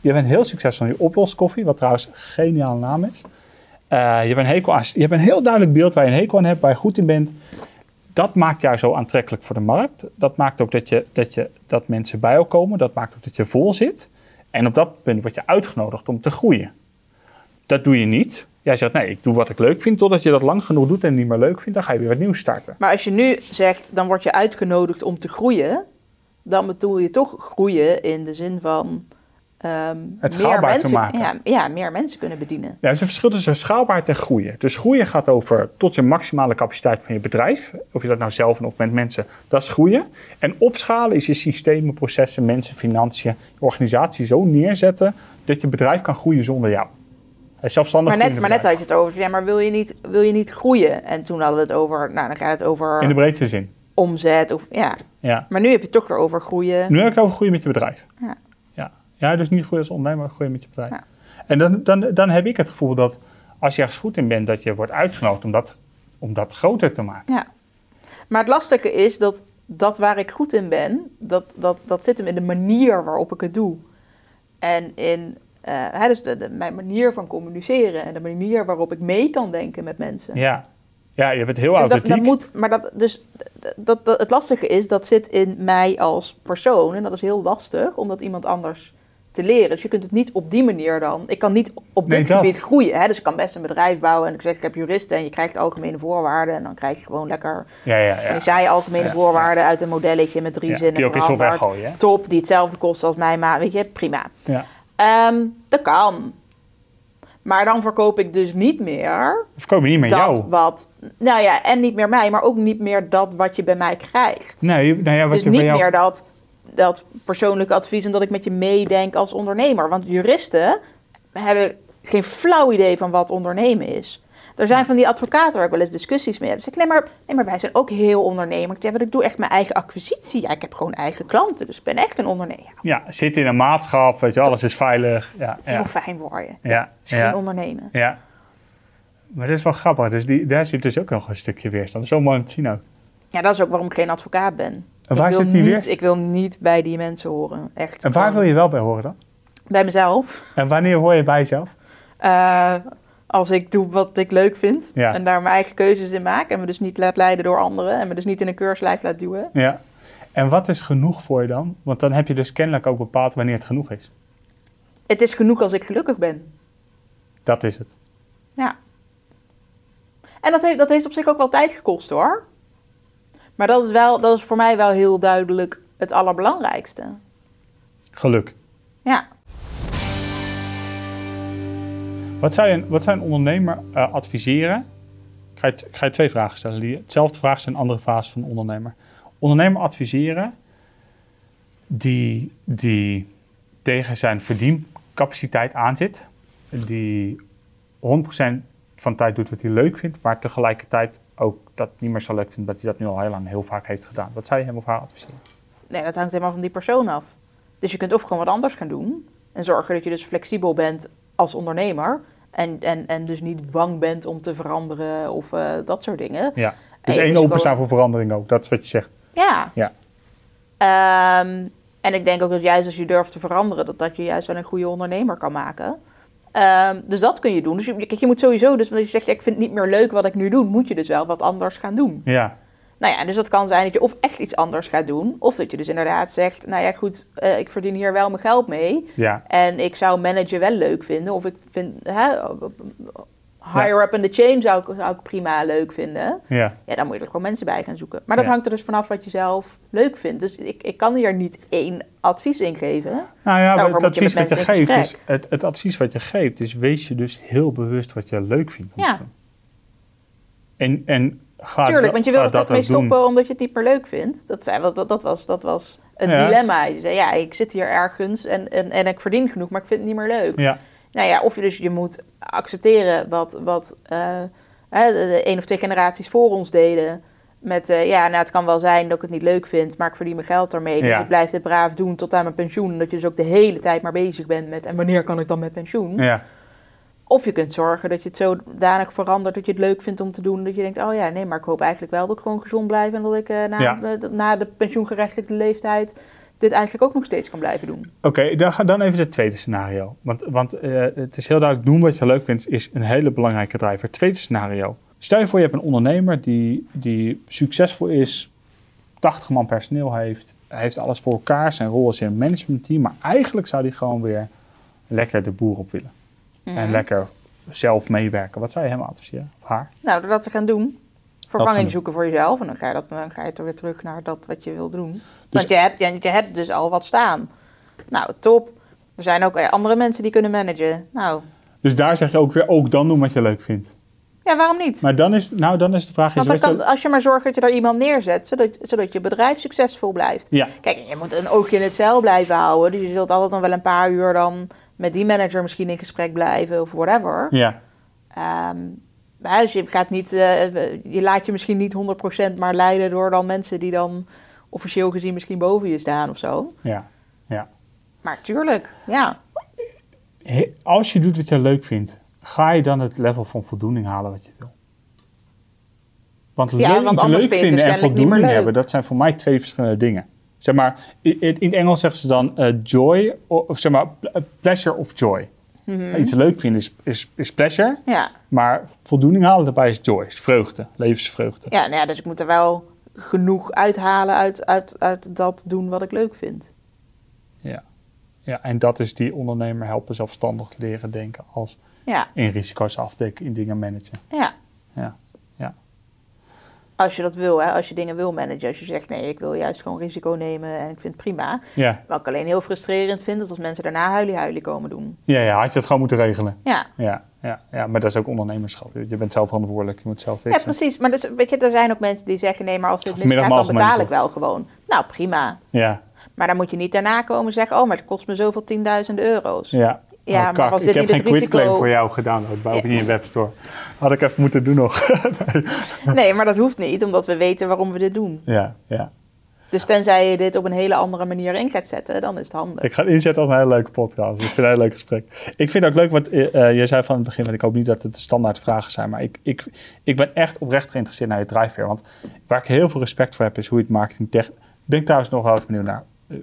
[SPEAKER 2] Je bent heel succesvol in je oploskoffie, wat trouwens een geniale naam is. Eh, je, bent hekel je hebt een heel duidelijk beeld waar je een hekel aan hebt, waar je goed in bent. Dat maakt jou zo aantrekkelijk voor de markt. Dat maakt ook dat, je, dat, je, dat mensen bij jou komen. Dat maakt ook dat je vol zit. En op dat punt word je uitgenodigd om te groeien. Dat doe je niet. Jij zegt, nee, ik doe wat ik leuk vind. Totdat je dat lang genoeg doet en niet meer leuk vindt, dan ga je weer wat nieuws starten.
[SPEAKER 3] Maar als je nu zegt, dan word je uitgenodigd om te groeien, dan bedoel je toch groeien in de zin van
[SPEAKER 2] Het schaalbaar te
[SPEAKER 3] mensen,
[SPEAKER 2] maken.
[SPEAKER 3] Ja, ja, meer mensen kunnen bedienen.
[SPEAKER 2] Ja, er is een verschil tussen schaalbaarheid en groeien. Dus groeien gaat over tot je maximale capaciteit van je bedrijf. Of je dat nou zelf of met mensen, dat is groeien. En opschalen is je systemen, processen, mensen, financiën, je organisatie zo neerzetten dat je bedrijf kan groeien zonder jou. Zelfstandig
[SPEAKER 3] Maar net, maar net had je het over, ja, maar wil je, niet, wil je niet groeien? En toen hadden we het over, nou dan gaat het over
[SPEAKER 2] In de breedste zin.
[SPEAKER 3] omzet of ja.
[SPEAKER 2] Ja.
[SPEAKER 3] Maar nu heb je het toch weer over groeien.
[SPEAKER 2] Nu heb ik het over groeien met je bedrijf.
[SPEAKER 3] Ja.
[SPEAKER 2] Ja, ja dus niet groeien als ondernemer, maar groeien met je bedrijf.
[SPEAKER 3] Ja.
[SPEAKER 2] En dan, dan, dan heb ik het gevoel dat als je ergens goed in bent, dat je wordt uitgenodigd om dat, om dat groter te maken.
[SPEAKER 3] Ja. Maar het lastige is dat dat waar ik goed in ben, dat, dat, dat zit hem in de manier waarop ik het doe. En in hè, dus de, de- mijn manier van communiceren en de manier waarop ik mee kan denken met mensen.
[SPEAKER 2] Ja, ja je bent heel
[SPEAKER 3] Dus dat,
[SPEAKER 2] authentiek.
[SPEAKER 3] dat moet, maar dat, dus, dat, dat, het lastige is, dat zit in mij als persoon. En dat is heel lastig om dat iemand anders te leren. Dus je kunt het niet op die manier dan. Ik kan niet op
[SPEAKER 2] Nee,
[SPEAKER 3] dit
[SPEAKER 2] dat.
[SPEAKER 3] gebied groeien. Hè? Dus ik kan best een bedrijf bouwen en ik zeg ik heb juristen en je krijgt algemene voorwaarden. En dan krijg je gewoon lekker
[SPEAKER 2] Ja, ja, ja.
[SPEAKER 3] die saaie algemene
[SPEAKER 2] Ja,
[SPEAKER 3] voorwaarden uit een modelletje met drie
[SPEAKER 2] Ja,
[SPEAKER 3] zinnen
[SPEAKER 2] die ook eens zo weggooien?
[SPEAKER 3] Top, die hetzelfde kost als mij, maar weet je, prima.
[SPEAKER 2] ja.
[SPEAKER 3] Ehm, dat kan. Maar dan verkoop ik dus niet meer
[SPEAKER 2] kom je niet met
[SPEAKER 3] dat
[SPEAKER 2] jou?
[SPEAKER 3] wat... Nou ja, en niet meer mij, maar ook niet meer dat wat je bij mij krijgt.
[SPEAKER 2] Nee, nou ja, wat
[SPEAKER 3] dus
[SPEAKER 2] je
[SPEAKER 3] niet
[SPEAKER 2] bij jou...
[SPEAKER 3] meer dat, dat persoonlijke advies en dat ik met je meedenk als ondernemer. Want juristen hebben geen flauw idee van wat ondernemen is. Er zijn van die advocaten waar ik wel eens discussies mee heb. Zeg ik, nee maar, nee, maar wij zijn ook heel ondernemers. Ja, want ik doe echt mijn eigen acquisitie. Ja, ik heb gewoon eigen klanten, dus ik ben echt een ondernemer.
[SPEAKER 2] Ja, zit in een maatschap, weet je, alles is veilig. Ja,
[SPEAKER 3] Heel
[SPEAKER 2] ja,
[SPEAKER 3] fijn voor je.
[SPEAKER 2] ja,
[SPEAKER 3] is geen ondernemen.
[SPEAKER 2] ja. Maar dat is wel grappig. Dus die, daar zit dus ook nog een stukje weerstand. Dat is zo mooi om te zien ook.
[SPEAKER 3] Ja, dat is ook waarom ik geen advocaat ben.
[SPEAKER 2] En waar
[SPEAKER 3] ik, wil
[SPEAKER 2] zit die
[SPEAKER 3] niet,
[SPEAKER 2] weer?
[SPEAKER 3] ik wil niet bij die mensen horen. Echt.
[SPEAKER 2] En waar
[SPEAKER 3] gewoon
[SPEAKER 2] wil je wel bij horen dan?
[SPEAKER 3] Bij mezelf.
[SPEAKER 2] En wanneer hoor je bij jezelf?
[SPEAKER 3] Eh, als ik doe wat ik leuk vind
[SPEAKER 2] Ja.
[SPEAKER 3] en daar mijn eigen keuzes in maak en me dus niet laat leiden door anderen en me dus niet in een keurslijf laat duwen.
[SPEAKER 2] Ja. En wat is genoeg voor je dan? Want dan heb je dus kennelijk ook bepaald wanneer het genoeg is.
[SPEAKER 3] Het is genoeg als ik gelukkig ben.
[SPEAKER 2] Dat is het.
[SPEAKER 3] Ja. En dat heeft, dat heeft op zich ook wel tijd gekost hoor. Maar dat is, wel, dat is voor mij wel heel duidelijk het allerbelangrijkste.
[SPEAKER 2] Geluk.
[SPEAKER 3] Ja.
[SPEAKER 2] Wat zou je, wat een ondernemer eh, adviseren? ik ga je twee vragen stellen. Die hetzelfde vraag zijn in andere fase van de ondernemer. Ondernemer adviseren die, die tegen zijn verdiencapaciteit aanzit. Die 100% van de tijd doet wat hij leuk vindt, maar tegelijkertijd ook dat niet meer zo leuk vindt dat hij dat nu al heel lang heel vaak heeft gedaan. Wat zou je hem of haar adviseren?
[SPEAKER 3] Nee, dat hangt helemaal van die persoon af. Dus je kunt of gewoon wat anders gaan doen. En zorgen dat je dus flexibel bent als ondernemer. En, en, en dus niet bang bent om te veranderen of eh, dat soort dingen.
[SPEAKER 2] Ja, dus één
[SPEAKER 3] dus
[SPEAKER 2] openstaan
[SPEAKER 3] gewoon-
[SPEAKER 2] voor verandering ook. Dat is wat je zegt.
[SPEAKER 3] Ja.
[SPEAKER 2] Ja.
[SPEAKER 3] Ehm, en ik denk ook dat juist als je durft te veranderen, dat dat je juist wel een goede ondernemer kan maken. Ehm, dus dat kun je doen. Dus je, kijk, je moet sowieso, dus als je zegt, ik vind het niet meer leuk wat ik nu doe, moet je dus wel wat anders gaan doen.
[SPEAKER 2] Ja,
[SPEAKER 3] Nou ja, dus dat kan zijn dat je of echt iets anders gaat doen, of dat je dus inderdaad zegt, nou ja, goed, eh, ik verdien hier wel mijn geld mee.
[SPEAKER 2] ja,
[SPEAKER 3] En ik zou managen wel leuk vinden. Of ik vind hè, higher up in the chain zou ik, zou ik prima leuk vinden.
[SPEAKER 2] ja.
[SPEAKER 3] Ja, dan moet je er gewoon mensen bij gaan zoeken. Maar dat
[SPEAKER 2] Ja.
[SPEAKER 3] hangt er dus vanaf wat je zelf leuk vindt. Dus ik, ik kan hier niet één advies in geven.
[SPEAKER 2] Nou ja,
[SPEAKER 3] Daarvoor
[SPEAKER 2] het
[SPEAKER 3] je
[SPEAKER 2] advies wat je geeft, is, het, het advies wat je geeft, is wees je dus heel bewust wat je leuk vindt.
[SPEAKER 3] Ja.
[SPEAKER 2] En, en ga
[SPEAKER 3] Tuurlijk, want je wil er toch mee
[SPEAKER 2] doen.
[SPEAKER 3] stoppen omdat je het niet meer leuk vindt. Dat, dat, dat, dat was, dat was het
[SPEAKER 2] Ja.
[SPEAKER 3] dilemma. Je zei, ja, ik zit hier ergens en, en, en ik verdien genoeg, maar ik vind het niet meer leuk.
[SPEAKER 2] Ja,
[SPEAKER 3] Nou ja, of je dus je moet accepteren wat, wat eh, de één of twee generaties voor ons deden. Met, eh, ja, nou, het kan wel zijn dat ik het niet leuk vind, maar ik verdien mijn geld ermee. Dus
[SPEAKER 2] Ja.
[SPEAKER 3] ik blijf dit braaf doen tot aan mijn pensioen. Dat je dus ook de hele tijd maar bezig bent met, en wanneer kan ik dan met pensioen?
[SPEAKER 2] ja,
[SPEAKER 3] Of je kunt zorgen dat je het zodanig verandert dat je het leuk vindt om te doen. Dat je denkt, oh ja, nee, maar ik hoop eigenlijk wel dat ik gewoon gezond blijf. En dat ik eh, na,
[SPEAKER 2] Ja.
[SPEAKER 3] na de pensioengerechtigde leeftijd dit eigenlijk ook nog steeds kan blijven doen.
[SPEAKER 2] Oké, dan, ga- dan even het tweede scenario. Want, want eh, het is heel duidelijk, doen wat je leuk vindt is een hele belangrijke driver. Tweede scenario. Stel je voor, je hebt een ondernemer die, die succesvol is, 80 man personeel heeft, hij heeft alles voor elkaar, zijn rol is in een managementteam, maar eigenlijk zou hij gewoon weer lekker de boer op willen. En
[SPEAKER 3] Mhm.
[SPEAKER 2] lekker zelf meewerken. Wat zou je hem adviseren? Of haar?
[SPEAKER 3] Nou, door dat te gaan doen.
[SPEAKER 2] gaan
[SPEAKER 3] Vervanging
[SPEAKER 2] doen.
[SPEAKER 3] zoeken voor jezelf. En dan ga je, dat, dan ga je toch weer terug naar dat wat je wil doen.
[SPEAKER 2] Dus-
[SPEAKER 3] Want je hebt, je, je hebt dus al wat staan. Nou, top. Er zijn ook eh, andere mensen die kunnen managen. Nou,
[SPEAKER 2] Dus daar zeg je ook weer, ook dan doen wat je leuk vindt.
[SPEAKER 3] ja, waarom niet?
[SPEAKER 2] Maar dan is, nou, dan is de vraag... Is
[SPEAKER 3] Want dan kan, als je maar zorgt dat je daar iemand neerzet, zodat, zodat je bedrijf succesvol blijft.
[SPEAKER 2] Ja,
[SPEAKER 3] Kijk, je moet een oogje in het zeil blijven houden. Dus je zult altijd nog wel een paar uur dan met die manager misschien in gesprek blijven of whatever.
[SPEAKER 2] ja,
[SPEAKER 3] maar dus je, gaat niet, eh, je laat je misschien niet 100% maar leiden door dan mensen die dan officieel gezien misschien boven je staan of zo.
[SPEAKER 2] ja, ja.
[SPEAKER 3] Maar tuurlijk, ja.
[SPEAKER 2] Als je doet wat je leuk vindt, ga je dan het level van voldoening halen wat je wil? Want
[SPEAKER 3] Ja,
[SPEAKER 2] leuk,
[SPEAKER 3] want
[SPEAKER 2] leuk vinden en
[SPEAKER 3] dus meer
[SPEAKER 2] voldoening hebben, dat zijn voor mij twee verschillende dingen. Zeg maar, in het Engels zeggen ze dan eh, joy, of zeg maar, eh, pleasure of joy.
[SPEAKER 3] Mhm.
[SPEAKER 2] Iets leuk vinden is, is, is pleasure,
[SPEAKER 3] Ja.
[SPEAKER 2] maar voldoening halen daarbij is joy, is vreugde, levensvreugde.
[SPEAKER 3] Ja, nou ja, dus ik moet er wel genoeg uithalen uit, uit, uit dat doen wat ik leuk vind.
[SPEAKER 2] Ja. ja, en dat is die ondernemer helpen zelfstandig leren denken als
[SPEAKER 3] Ja,
[SPEAKER 2] in risico's afdekken, in dingen managen.
[SPEAKER 3] Ja,
[SPEAKER 2] ja.
[SPEAKER 3] Als je dat wil, hè, als je dingen wil managen. Als je zegt, nee, ik wil juist gewoon risico nemen en ik vind het prima.
[SPEAKER 2] Ja,
[SPEAKER 3] Wat ik alleen heel frustrerend vind, is als mensen daarna huilie-huilie komen doen.
[SPEAKER 2] ja, ja, had je het gewoon moeten regelen.
[SPEAKER 3] Ja,
[SPEAKER 2] Ja, ja, ja, maar dat is ook ondernemerschap. Je bent zelf verantwoordelijk, je moet zelf
[SPEAKER 3] ja
[SPEAKER 2] fixen.
[SPEAKER 3] precies. Maar dus, weet je, er zijn ook mensen die zeggen, nee, maar als dit misgaat, dan betaal ik wel gewoon. Nou, prima.
[SPEAKER 2] Ja,
[SPEAKER 3] Maar dan moet je niet daarna komen zeggen, oh, maar het kost me zoveel tienduizenden euro's.
[SPEAKER 2] ja.
[SPEAKER 3] Ja,
[SPEAKER 2] Oh,
[SPEAKER 3] maar was
[SPEAKER 2] ik
[SPEAKER 3] dit
[SPEAKER 2] heb
[SPEAKER 3] niet
[SPEAKER 2] geen
[SPEAKER 3] het risico-
[SPEAKER 2] quitclaim voor jou gedaan bij
[SPEAKER 3] Ja.
[SPEAKER 2] in je webstore. Had ik even moeten doen nog.
[SPEAKER 3] Nee, maar dat hoeft niet, omdat we weten waarom we dit doen.
[SPEAKER 2] ja, ja.
[SPEAKER 3] Dus tenzij je dit op een hele andere manier in gaat zetten, dan is het handig.
[SPEAKER 2] Ik ga het inzetten als een hele leuke podcast. Ik vind het een heel leuk gesprek. Ik vind het ook leuk wat eh, eh, jij zei van het begin, want ik hoop niet dat het de standaard vragen zijn, maar ik, ik, ik ben echt oprecht geïnteresseerd naar je drijfveer. Want waar ik heel veel respect voor heb, is hoe je het marketing tech. Ben ik trouwens nog wel eens benieuwd naar. Eh,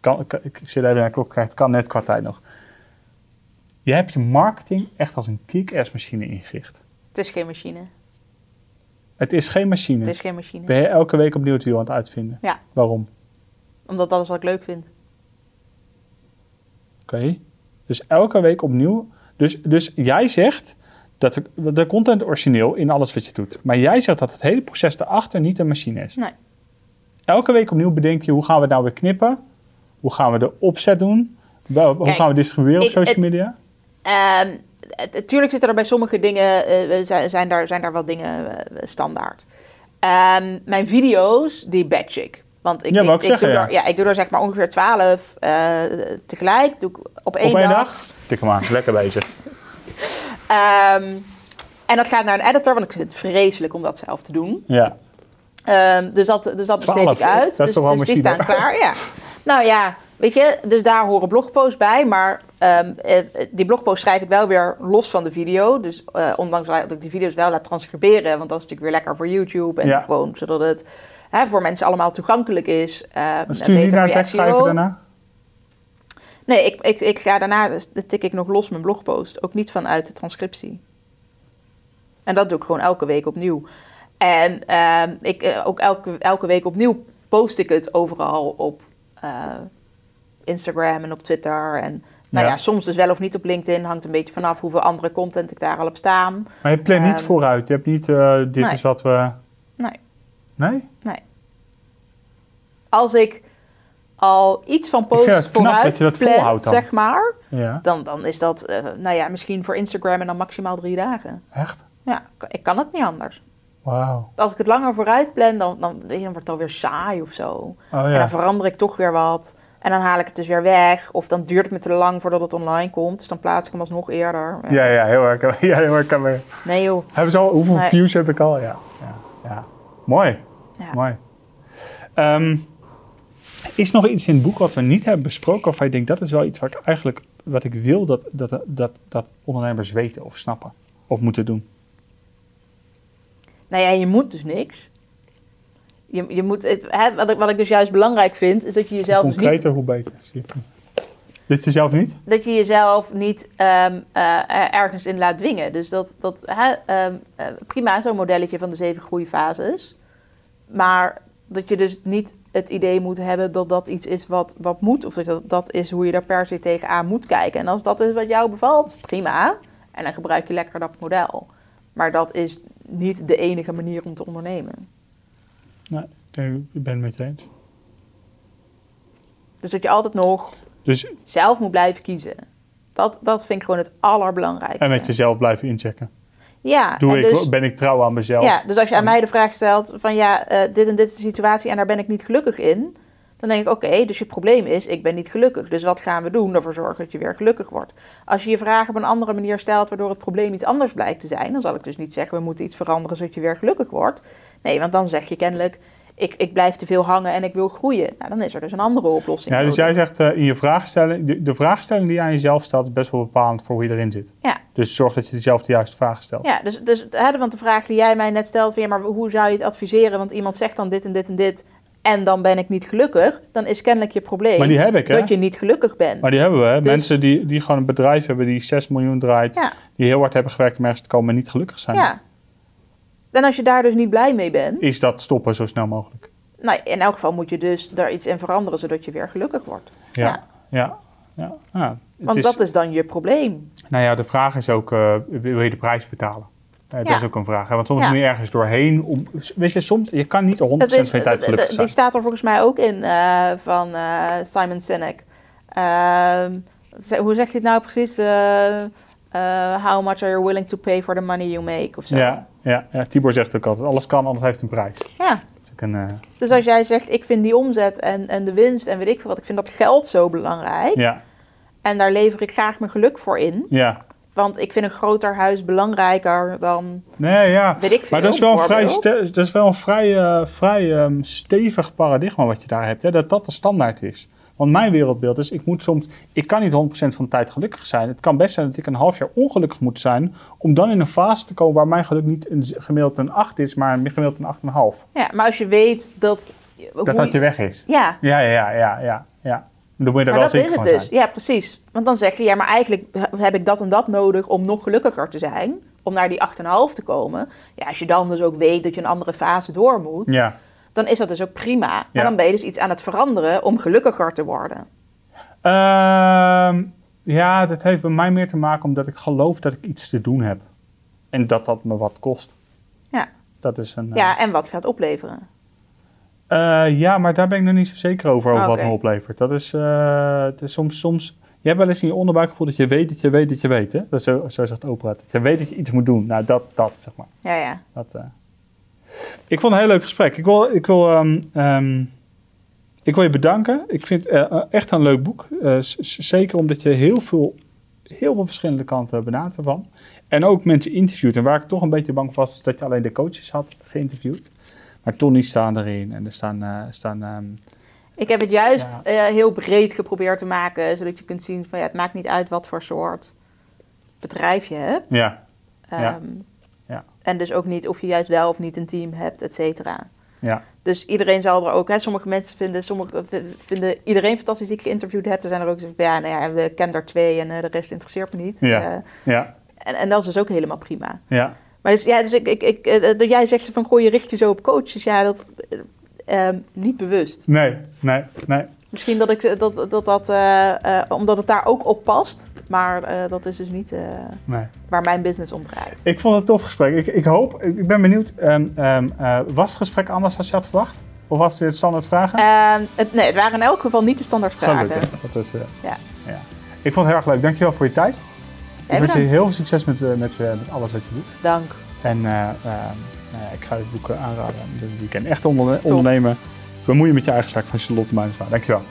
[SPEAKER 2] Kan, ik, ik zit even naar de klok kijken, het kan net qua tijd nog. Je hebt je marketing echt als een kick-ass machine ingericht.
[SPEAKER 3] Het is geen machine.
[SPEAKER 2] Het is geen machine.
[SPEAKER 3] Het is geen machine.
[SPEAKER 2] Ben je elke week opnieuw het wiel aan het uitvinden?
[SPEAKER 3] Ja.
[SPEAKER 2] Waarom?
[SPEAKER 3] Omdat dat is wat ik leuk vind.
[SPEAKER 2] Oké. Dus elke week opnieuw. Dus, dus jij zegt dat de, de content origineel in alles wat je doet. Maar jij zegt dat het hele proces erachter niet een machine is.
[SPEAKER 3] Nee.
[SPEAKER 2] Elke week opnieuw bedenk je hoe gaan we het nou weer knippen? Hoe gaan we de opzet doen? Hoe
[SPEAKER 3] Kijk,
[SPEAKER 2] gaan we distribueren op
[SPEAKER 3] ik-
[SPEAKER 2] social media?
[SPEAKER 3] Ehm, Natuurlijk zitten er bij sommige dingen, eh, zijn, zijn, daar, zijn daar wel dingen eh, standaard. Ehm, mijn video's, die batch ik. Want ik,
[SPEAKER 2] Ja, ik
[SPEAKER 3] ik,
[SPEAKER 2] zeggen,
[SPEAKER 3] doe
[SPEAKER 2] ja.
[SPEAKER 3] Er, ja, ik doe er zeg maar ongeveer 12 eh, tegelijk. Doe ik op één,
[SPEAKER 2] Op één
[SPEAKER 3] dag.
[SPEAKER 2] dag? Tik hem aan, lekker bezig.
[SPEAKER 3] Ehm, en dat gaat naar een editor, want ik vind het vreselijk om dat zelf te doen.
[SPEAKER 2] Ja.
[SPEAKER 3] Ehm, dus dat, dus dat besteed
[SPEAKER 2] 12,
[SPEAKER 3] ik uit.
[SPEAKER 2] dat is
[SPEAKER 3] dus,
[SPEAKER 2] toch wel
[SPEAKER 3] dus die staan klaar, ja. Nou ja, weet je, dus daar horen blogposts bij. Maar ehm, eh, die blogpost schrijf ik wel weer los van de video. Dus eh, ondanks dat ik die video's wel laat transcriberen. Want dat is natuurlijk weer lekker voor YouTube. En
[SPEAKER 2] Ja.
[SPEAKER 3] gewoon zodat het hè, voor mensen allemaal toegankelijk is. ehm,
[SPEAKER 2] Dan
[SPEAKER 3] en
[SPEAKER 2] stuur je niet naar tekstschrijver
[SPEAKER 3] SEO.
[SPEAKER 2] daarna?
[SPEAKER 3] Nee, ik, ik, ik ga daarna, dus tik ik nog los mijn blogpost. Ook niet vanuit de transcriptie. En dat doe ik gewoon elke week opnieuw. En ehm, ik, eh, ook elke, elke week opnieuw post ik het overal op Instagram en op Twitter. En nou
[SPEAKER 2] Ja.
[SPEAKER 3] ja. soms dus wel of niet op LinkedIn. Hangt een beetje vanaf hoeveel andere content ik daar al heb staan.
[SPEAKER 2] Maar je plant niet
[SPEAKER 3] Ehm,
[SPEAKER 2] vooruit. Je hebt niet, eh, dit
[SPEAKER 3] nee.
[SPEAKER 2] is wat we...
[SPEAKER 3] Nee.
[SPEAKER 2] Nee?
[SPEAKER 3] Als ik al iets van posts vooruit
[SPEAKER 2] dat je dat
[SPEAKER 3] plan,
[SPEAKER 2] volhoudt dan.
[SPEAKER 3] zeg maar...
[SPEAKER 2] Ja.
[SPEAKER 3] Dan, dan is dat, eh, nou ja, misschien voor Instagram en dan maximaal drie dagen.
[SPEAKER 2] Echt?
[SPEAKER 3] Ja, ik kan het niet anders.
[SPEAKER 2] Wauw.
[SPEAKER 3] Als ik het langer vooruit plan, dan, dan, dan wordt het alweer saai of zo.
[SPEAKER 2] Oh
[SPEAKER 3] En
[SPEAKER 2] ja.
[SPEAKER 3] dan verander ik toch weer wat. En dan haal ik het dus weer weg. Of dan duurt het me te lang voordat het online komt. Dus dan plaats ik hem alsnog eerder.
[SPEAKER 2] Ja, ja, heel erg. Ja, heel erg.
[SPEAKER 3] Nee joh.
[SPEAKER 2] Hebben ze al, hoeveel
[SPEAKER 3] Nee.
[SPEAKER 2] views heb ik al? Ja. ja, ja. Mooi,
[SPEAKER 3] Ja.
[SPEAKER 2] mooi. Ehm, is nog iets in het boek wat we niet hebben besproken, of je denkt dat is wel iets wat ik eigenlijk wat ik wil dat, dat, dat, dat ondernemers weten of snappen of moeten doen?
[SPEAKER 3] Nou ja, je moet dus niks. Je, je moet, het, hè, wat, ik, wat ik dus juist belangrijk vind, is dat je jezelf
[SPEAKER 2] hoe
[SPEAKER 3] dus niet
[SPEAKER 2] hoe beter. Zie je. Dit jezelf niet?
[SPEAKER 3] dat je jezelf niet ehm, eh, ergens in laat dwingen. Dus dat, dat hè, ehm, eh, prima, zo'n modelletje van de zeven groeifases. Maar dat je dus niet het idee moet hebben dat dat iets is wat, wat moet. Of dat dat is hoe je daar per se tegenaan moet kijken. En als dat is wat jou bevalt, prima. En dan gebruik je lekker dat model. Maar dat is niet de enige manier om te ondernemen.
[SPEAKER 2] Nee, ik ben het met je eens.
[SPEAKER 3] Dus dat je altijd nog
[SPEAKER 2] Dus,
[SPEAKER 3] zelf moet blijven kiezen. Dat, dat vind ik gewoon het allerbelangrijkste.
[SPEAKER 2] en met jezelf blijven inchecken.
[SPEAKER 3] Ja,
[SPEAKER 2] Doe ik,
[SPEAKER 3] dus,
[SPEAKER 2] ben ik trouw aan mezelf?
[SPEAKER 3] ja, dus als je aan mij de vraag stelt van ja, eh, dit en dit is de situatie en daar ben ik niet gelukkig in. Dan denk ik, oké, dus je probleem is, ik ben niet gelukkig. Dus wat gaan we doen ervoor zorgen dat je weer gelukkig wordt? Als je je vraag op een andere manier stelt, waardoor het probleem iets anders blijkt te zijn, dan zal ik dus niet zeggen, we moeten iets veranderen zodat je weer gelukkig wordt. Nee, want dan zeg je kennelijk, ik, ik blijf te veel hangen en ik wil groeien. Nou, dan is er dus een andere oplossing.
[SPEAKER 2] Ja, dus
[SPEAKER 3] nodig.
[SPEAKER 2] jij zegt eh, in je vraagstelling, de, de vraagstelling die je aan jezelf stelt, is best wel bepalend voor hoe je erin zit.
[SPEAKER 3] Ja.
[SPEAKER 2] Dus zorg dat je jezelf de juiste vragen stelt.
[SPEAKER 3] Ja, dus, dus hè, want de vraag die jij mij net stelt, van, ja, maar hoe zou je het adviseren? Want iemand zegt dan dit en dit en dit en dan ben ik niet gelukkig. Dan is kennelijk je probleem
[SPEAKER 2] Maar die heb ik, hè?
[SPEAKER 3] dat je niet gelukkig bent.
[SPEAKER 2] Maar die hebben we, hè?
[SPEAKER 3] Dus-
[SPEAKER 2] Mensen die, die gewoon een bedrijf hebben die 6 miljoen draait,
[SPEAKER 3] Ja,
[SPEAKER 2] die heel hard hebben gewerkt om ergens te komen en niet gelukkig zijn.
[SPEAKER 3] ja. En als je daar dus niet blij mee bent,
[SPEAKER 2] Is dat stoppen zo snel mogelijk?
[SPEAKER 3] nou, in elk geval moet je dus daar iets in veranderen zodat je weer gelukkig wordt.
[SPEAKER 2] Ja.
[SPEAKER 3] Ja.
[SPEAKER 2] Ja. ja. ja. Het
[SPEAKER 3] Want
[SPEAKER 2] is-
[SPEAKER 3] dat is dan je probleem.
[SPEAKER 2] Nou ja, de vraag is ook, eh, wil je de prijs betalen? Eh, Dat is ook een vraag. Hè? Want soms moet je ergens doorheen. Om, weet je, soms, je kan niet 100%
[SPEAKER 3] Dat is,
[SPEAKER 2] van je tijd gelukkig
[SPEAKER 3] die
[SPEAKER 2] zijn.
[SPEAKER 3] staat er volgens mij ook in eh, van Simon Sinek. Ehm, hoe zeg je het nou precies? How much are you willing to pay for the money you make? Of zo.
[SPEAKER 2] Ja, ja, ja, Tibor zegt ook altijd, alles kan, anders heeft een prijs.
[SPEAKER 3] Ja.
[SPEAKER 2] Een, eh,
[SPEAKER 3] Dus als jij zegt, ik vind die omzet en, en de winst en weet ik veel wat, ik vind dat geld zo belangrijk.
[SPEAKER 2] ja,
[SPEAKER 3] En daar lever ik graag mijn geluk voor in.
[SPEAKER 2] ja.
[SPEAKER 3] Want ik vind een groter huis belangrijker dan,
[SPEAKER 2] Nee, ja.
[SPEAKER 3] weet ik veel.
[SPEAKER 2] Maar dat is wel een vrij, dat is wel een vrij, eh, vrij ehm, stevig paradigma wat je daar hebt. Hè? Dat dat de standaard is. Want mijn wereldbeeld is, ik moet soms, ik kan niet 100% van de tijd gelukkig zijn. Het kan best zijn dat ik een half jaar ongelukkig moet zijn, om dan in een fase te komen waar mijn geluk niet een gemiddeld een 8 is, maar een gemiddeld een 8,5.
[SPEAKER 3] Ja, maar als je weet dat...
[SPEAKER 2] Dat dat je weg is.
[SPEAKER 3] Ja,
[SPEAKER 2] Ja, ja, ja, ja, ja. Dan moet je
[SPEAKER 3] maar
[SPEAKER 2] wel
[SPEAKER 3] dat
[SPEAKER 2] zeker
[SPEAKER 3] is het
[SPEAKER 2] van
[SPEAKER 3] dus.
[SPEAKER 2] zijn.
[SPEAKER 3] Ja, precies. Want dan zeg je, ja, maar eigenlijk heb ik dat en dat nodig om nog gelukkiger te zijn. Om naar die 8,5 te komen. Ja, als je dan dus ook weet dat je een andere fase door moet,
[SPEAKER 2] Ja.
[SPEAKER 3] Dan is dat dus ook prima. Maar
[SPEAKER 2] Ja.
[SPEAKER 3] dan ben je dus iets aan het veranderen om gelukkiger te worden.
[SPEAKER 2] Ehm, ja, dat heeft bij mij meer te maken omdat ik geloof dat ik iets te doen heb. En dat dat me wat kost.
[SPEAKER 3] Ja.
[SPEAKER 2] Dat is een... eh,
[SPEAKER 3] Ja, en wat gaat opleveren?
[SPEAKER 2] eh, ja, maar daar ben ik nog niet zo zeker over, over wat me oplevert. Dat is, eh, het is soms, soms... Je hebt wel eens in je onderbuikgevoel dat je weet dat je weet dat je weet, hè? Dat zo, zo zegt Oprah. Dat je weet dat je iets moet doen. Nou, dat, dat zeg maar.
[SPEAKER 3] Ja, ja.
[SPEAKER 2] Dat, eh. Ik vond het een heel leuk gesprek. Ik wil, ik wil, ehm, ehm, ik wil je bedanken. Ik vind het eh, echt een leuk boek. Eh, zeker omdat je heel veel, heel veel verschillende kanten benadert ervan. En ook mensen interviewt. En waar ik toch een beetje bang was, dat je alleen de coaches had geïnterviewd. Maar Tony staan erin. En er staan... eh, staan ehm,
[SPEAKER 3] Ik heb het juist
[SPEAKER 2] Ja.
[SPEAKER 3] heel breed geprobeerd te maken, zodat je kunt zien van ja, het maakt niet uit wat voor soort bedrijf je hebt.
[SPEAKER 2] ja, Ja.
[SPEAKER 3] En dus ook niet of je juist wel of niet een team hebt, et cetera.
[SPEAKER 2] ja,
[SPEAKER 3] Dus iedereen zal er ook, hè, sommige mensen vinden, sommige vinden iedereen fantastisch die ik geïnterviewd heb. Er zijn er ook die zeggen, ja, nou ja, we kennen er twee en eh, de rest interesseert me niet.
[SPEAKER 2] Ja.
[SPEAKER 3] Eh,
[SPEAKER 2] ja,
[SPEAKER 3] en, en dat is dus ook helemaal prima.
[SPEAKER 2] ja.
[SPEAKER 3] Maar dus, ja, dus ik, ik, ik, eh, jij zegt van, gooi je richt je zo op coaches. Ja, dat, eh, ehm, niet bewust.
[SPEAKER 2] Nee, nee, nee.
[SPEAKER 3] Misschien dat ik dat, dat, dat eh, eh, omdat het daar ook op past. Maar eh, dat is dus niet
[SPEAKER 2] nee.
[SPEAKER 3] waar mijn business om draait.
[SPEAKER 2] Ik vond het een tof gesprek. Ik, ik hoop, ik ik ben benieuwd, ehm, ehm, eh, was het gesprek anders dan je had verwacht? Of was het weer standaard vragen?
[SPEAKER 3] Ehm, het, nee, het waren in elk geval niet de standaard vragen.
[SPEAKER 2] Dat is,
[SPEAKER 3] Ja.
[SPEAKER 2] ja. Ik vond het heel erg leuk. Dankjewel voor je tijd.
[SPEAKER 3] Jij
[SPEAKER 2] ik wens je heel veel succes met, met, met alles wat je doet.
[SPEAKER 3] Dank.
[SPEAKER 2] En ik ga dit boek aanraden. Dit weekend. Echt onder, ondernemen. Bemoeien met je eigen zaak van Charlotte Muinsma. Dankjewel.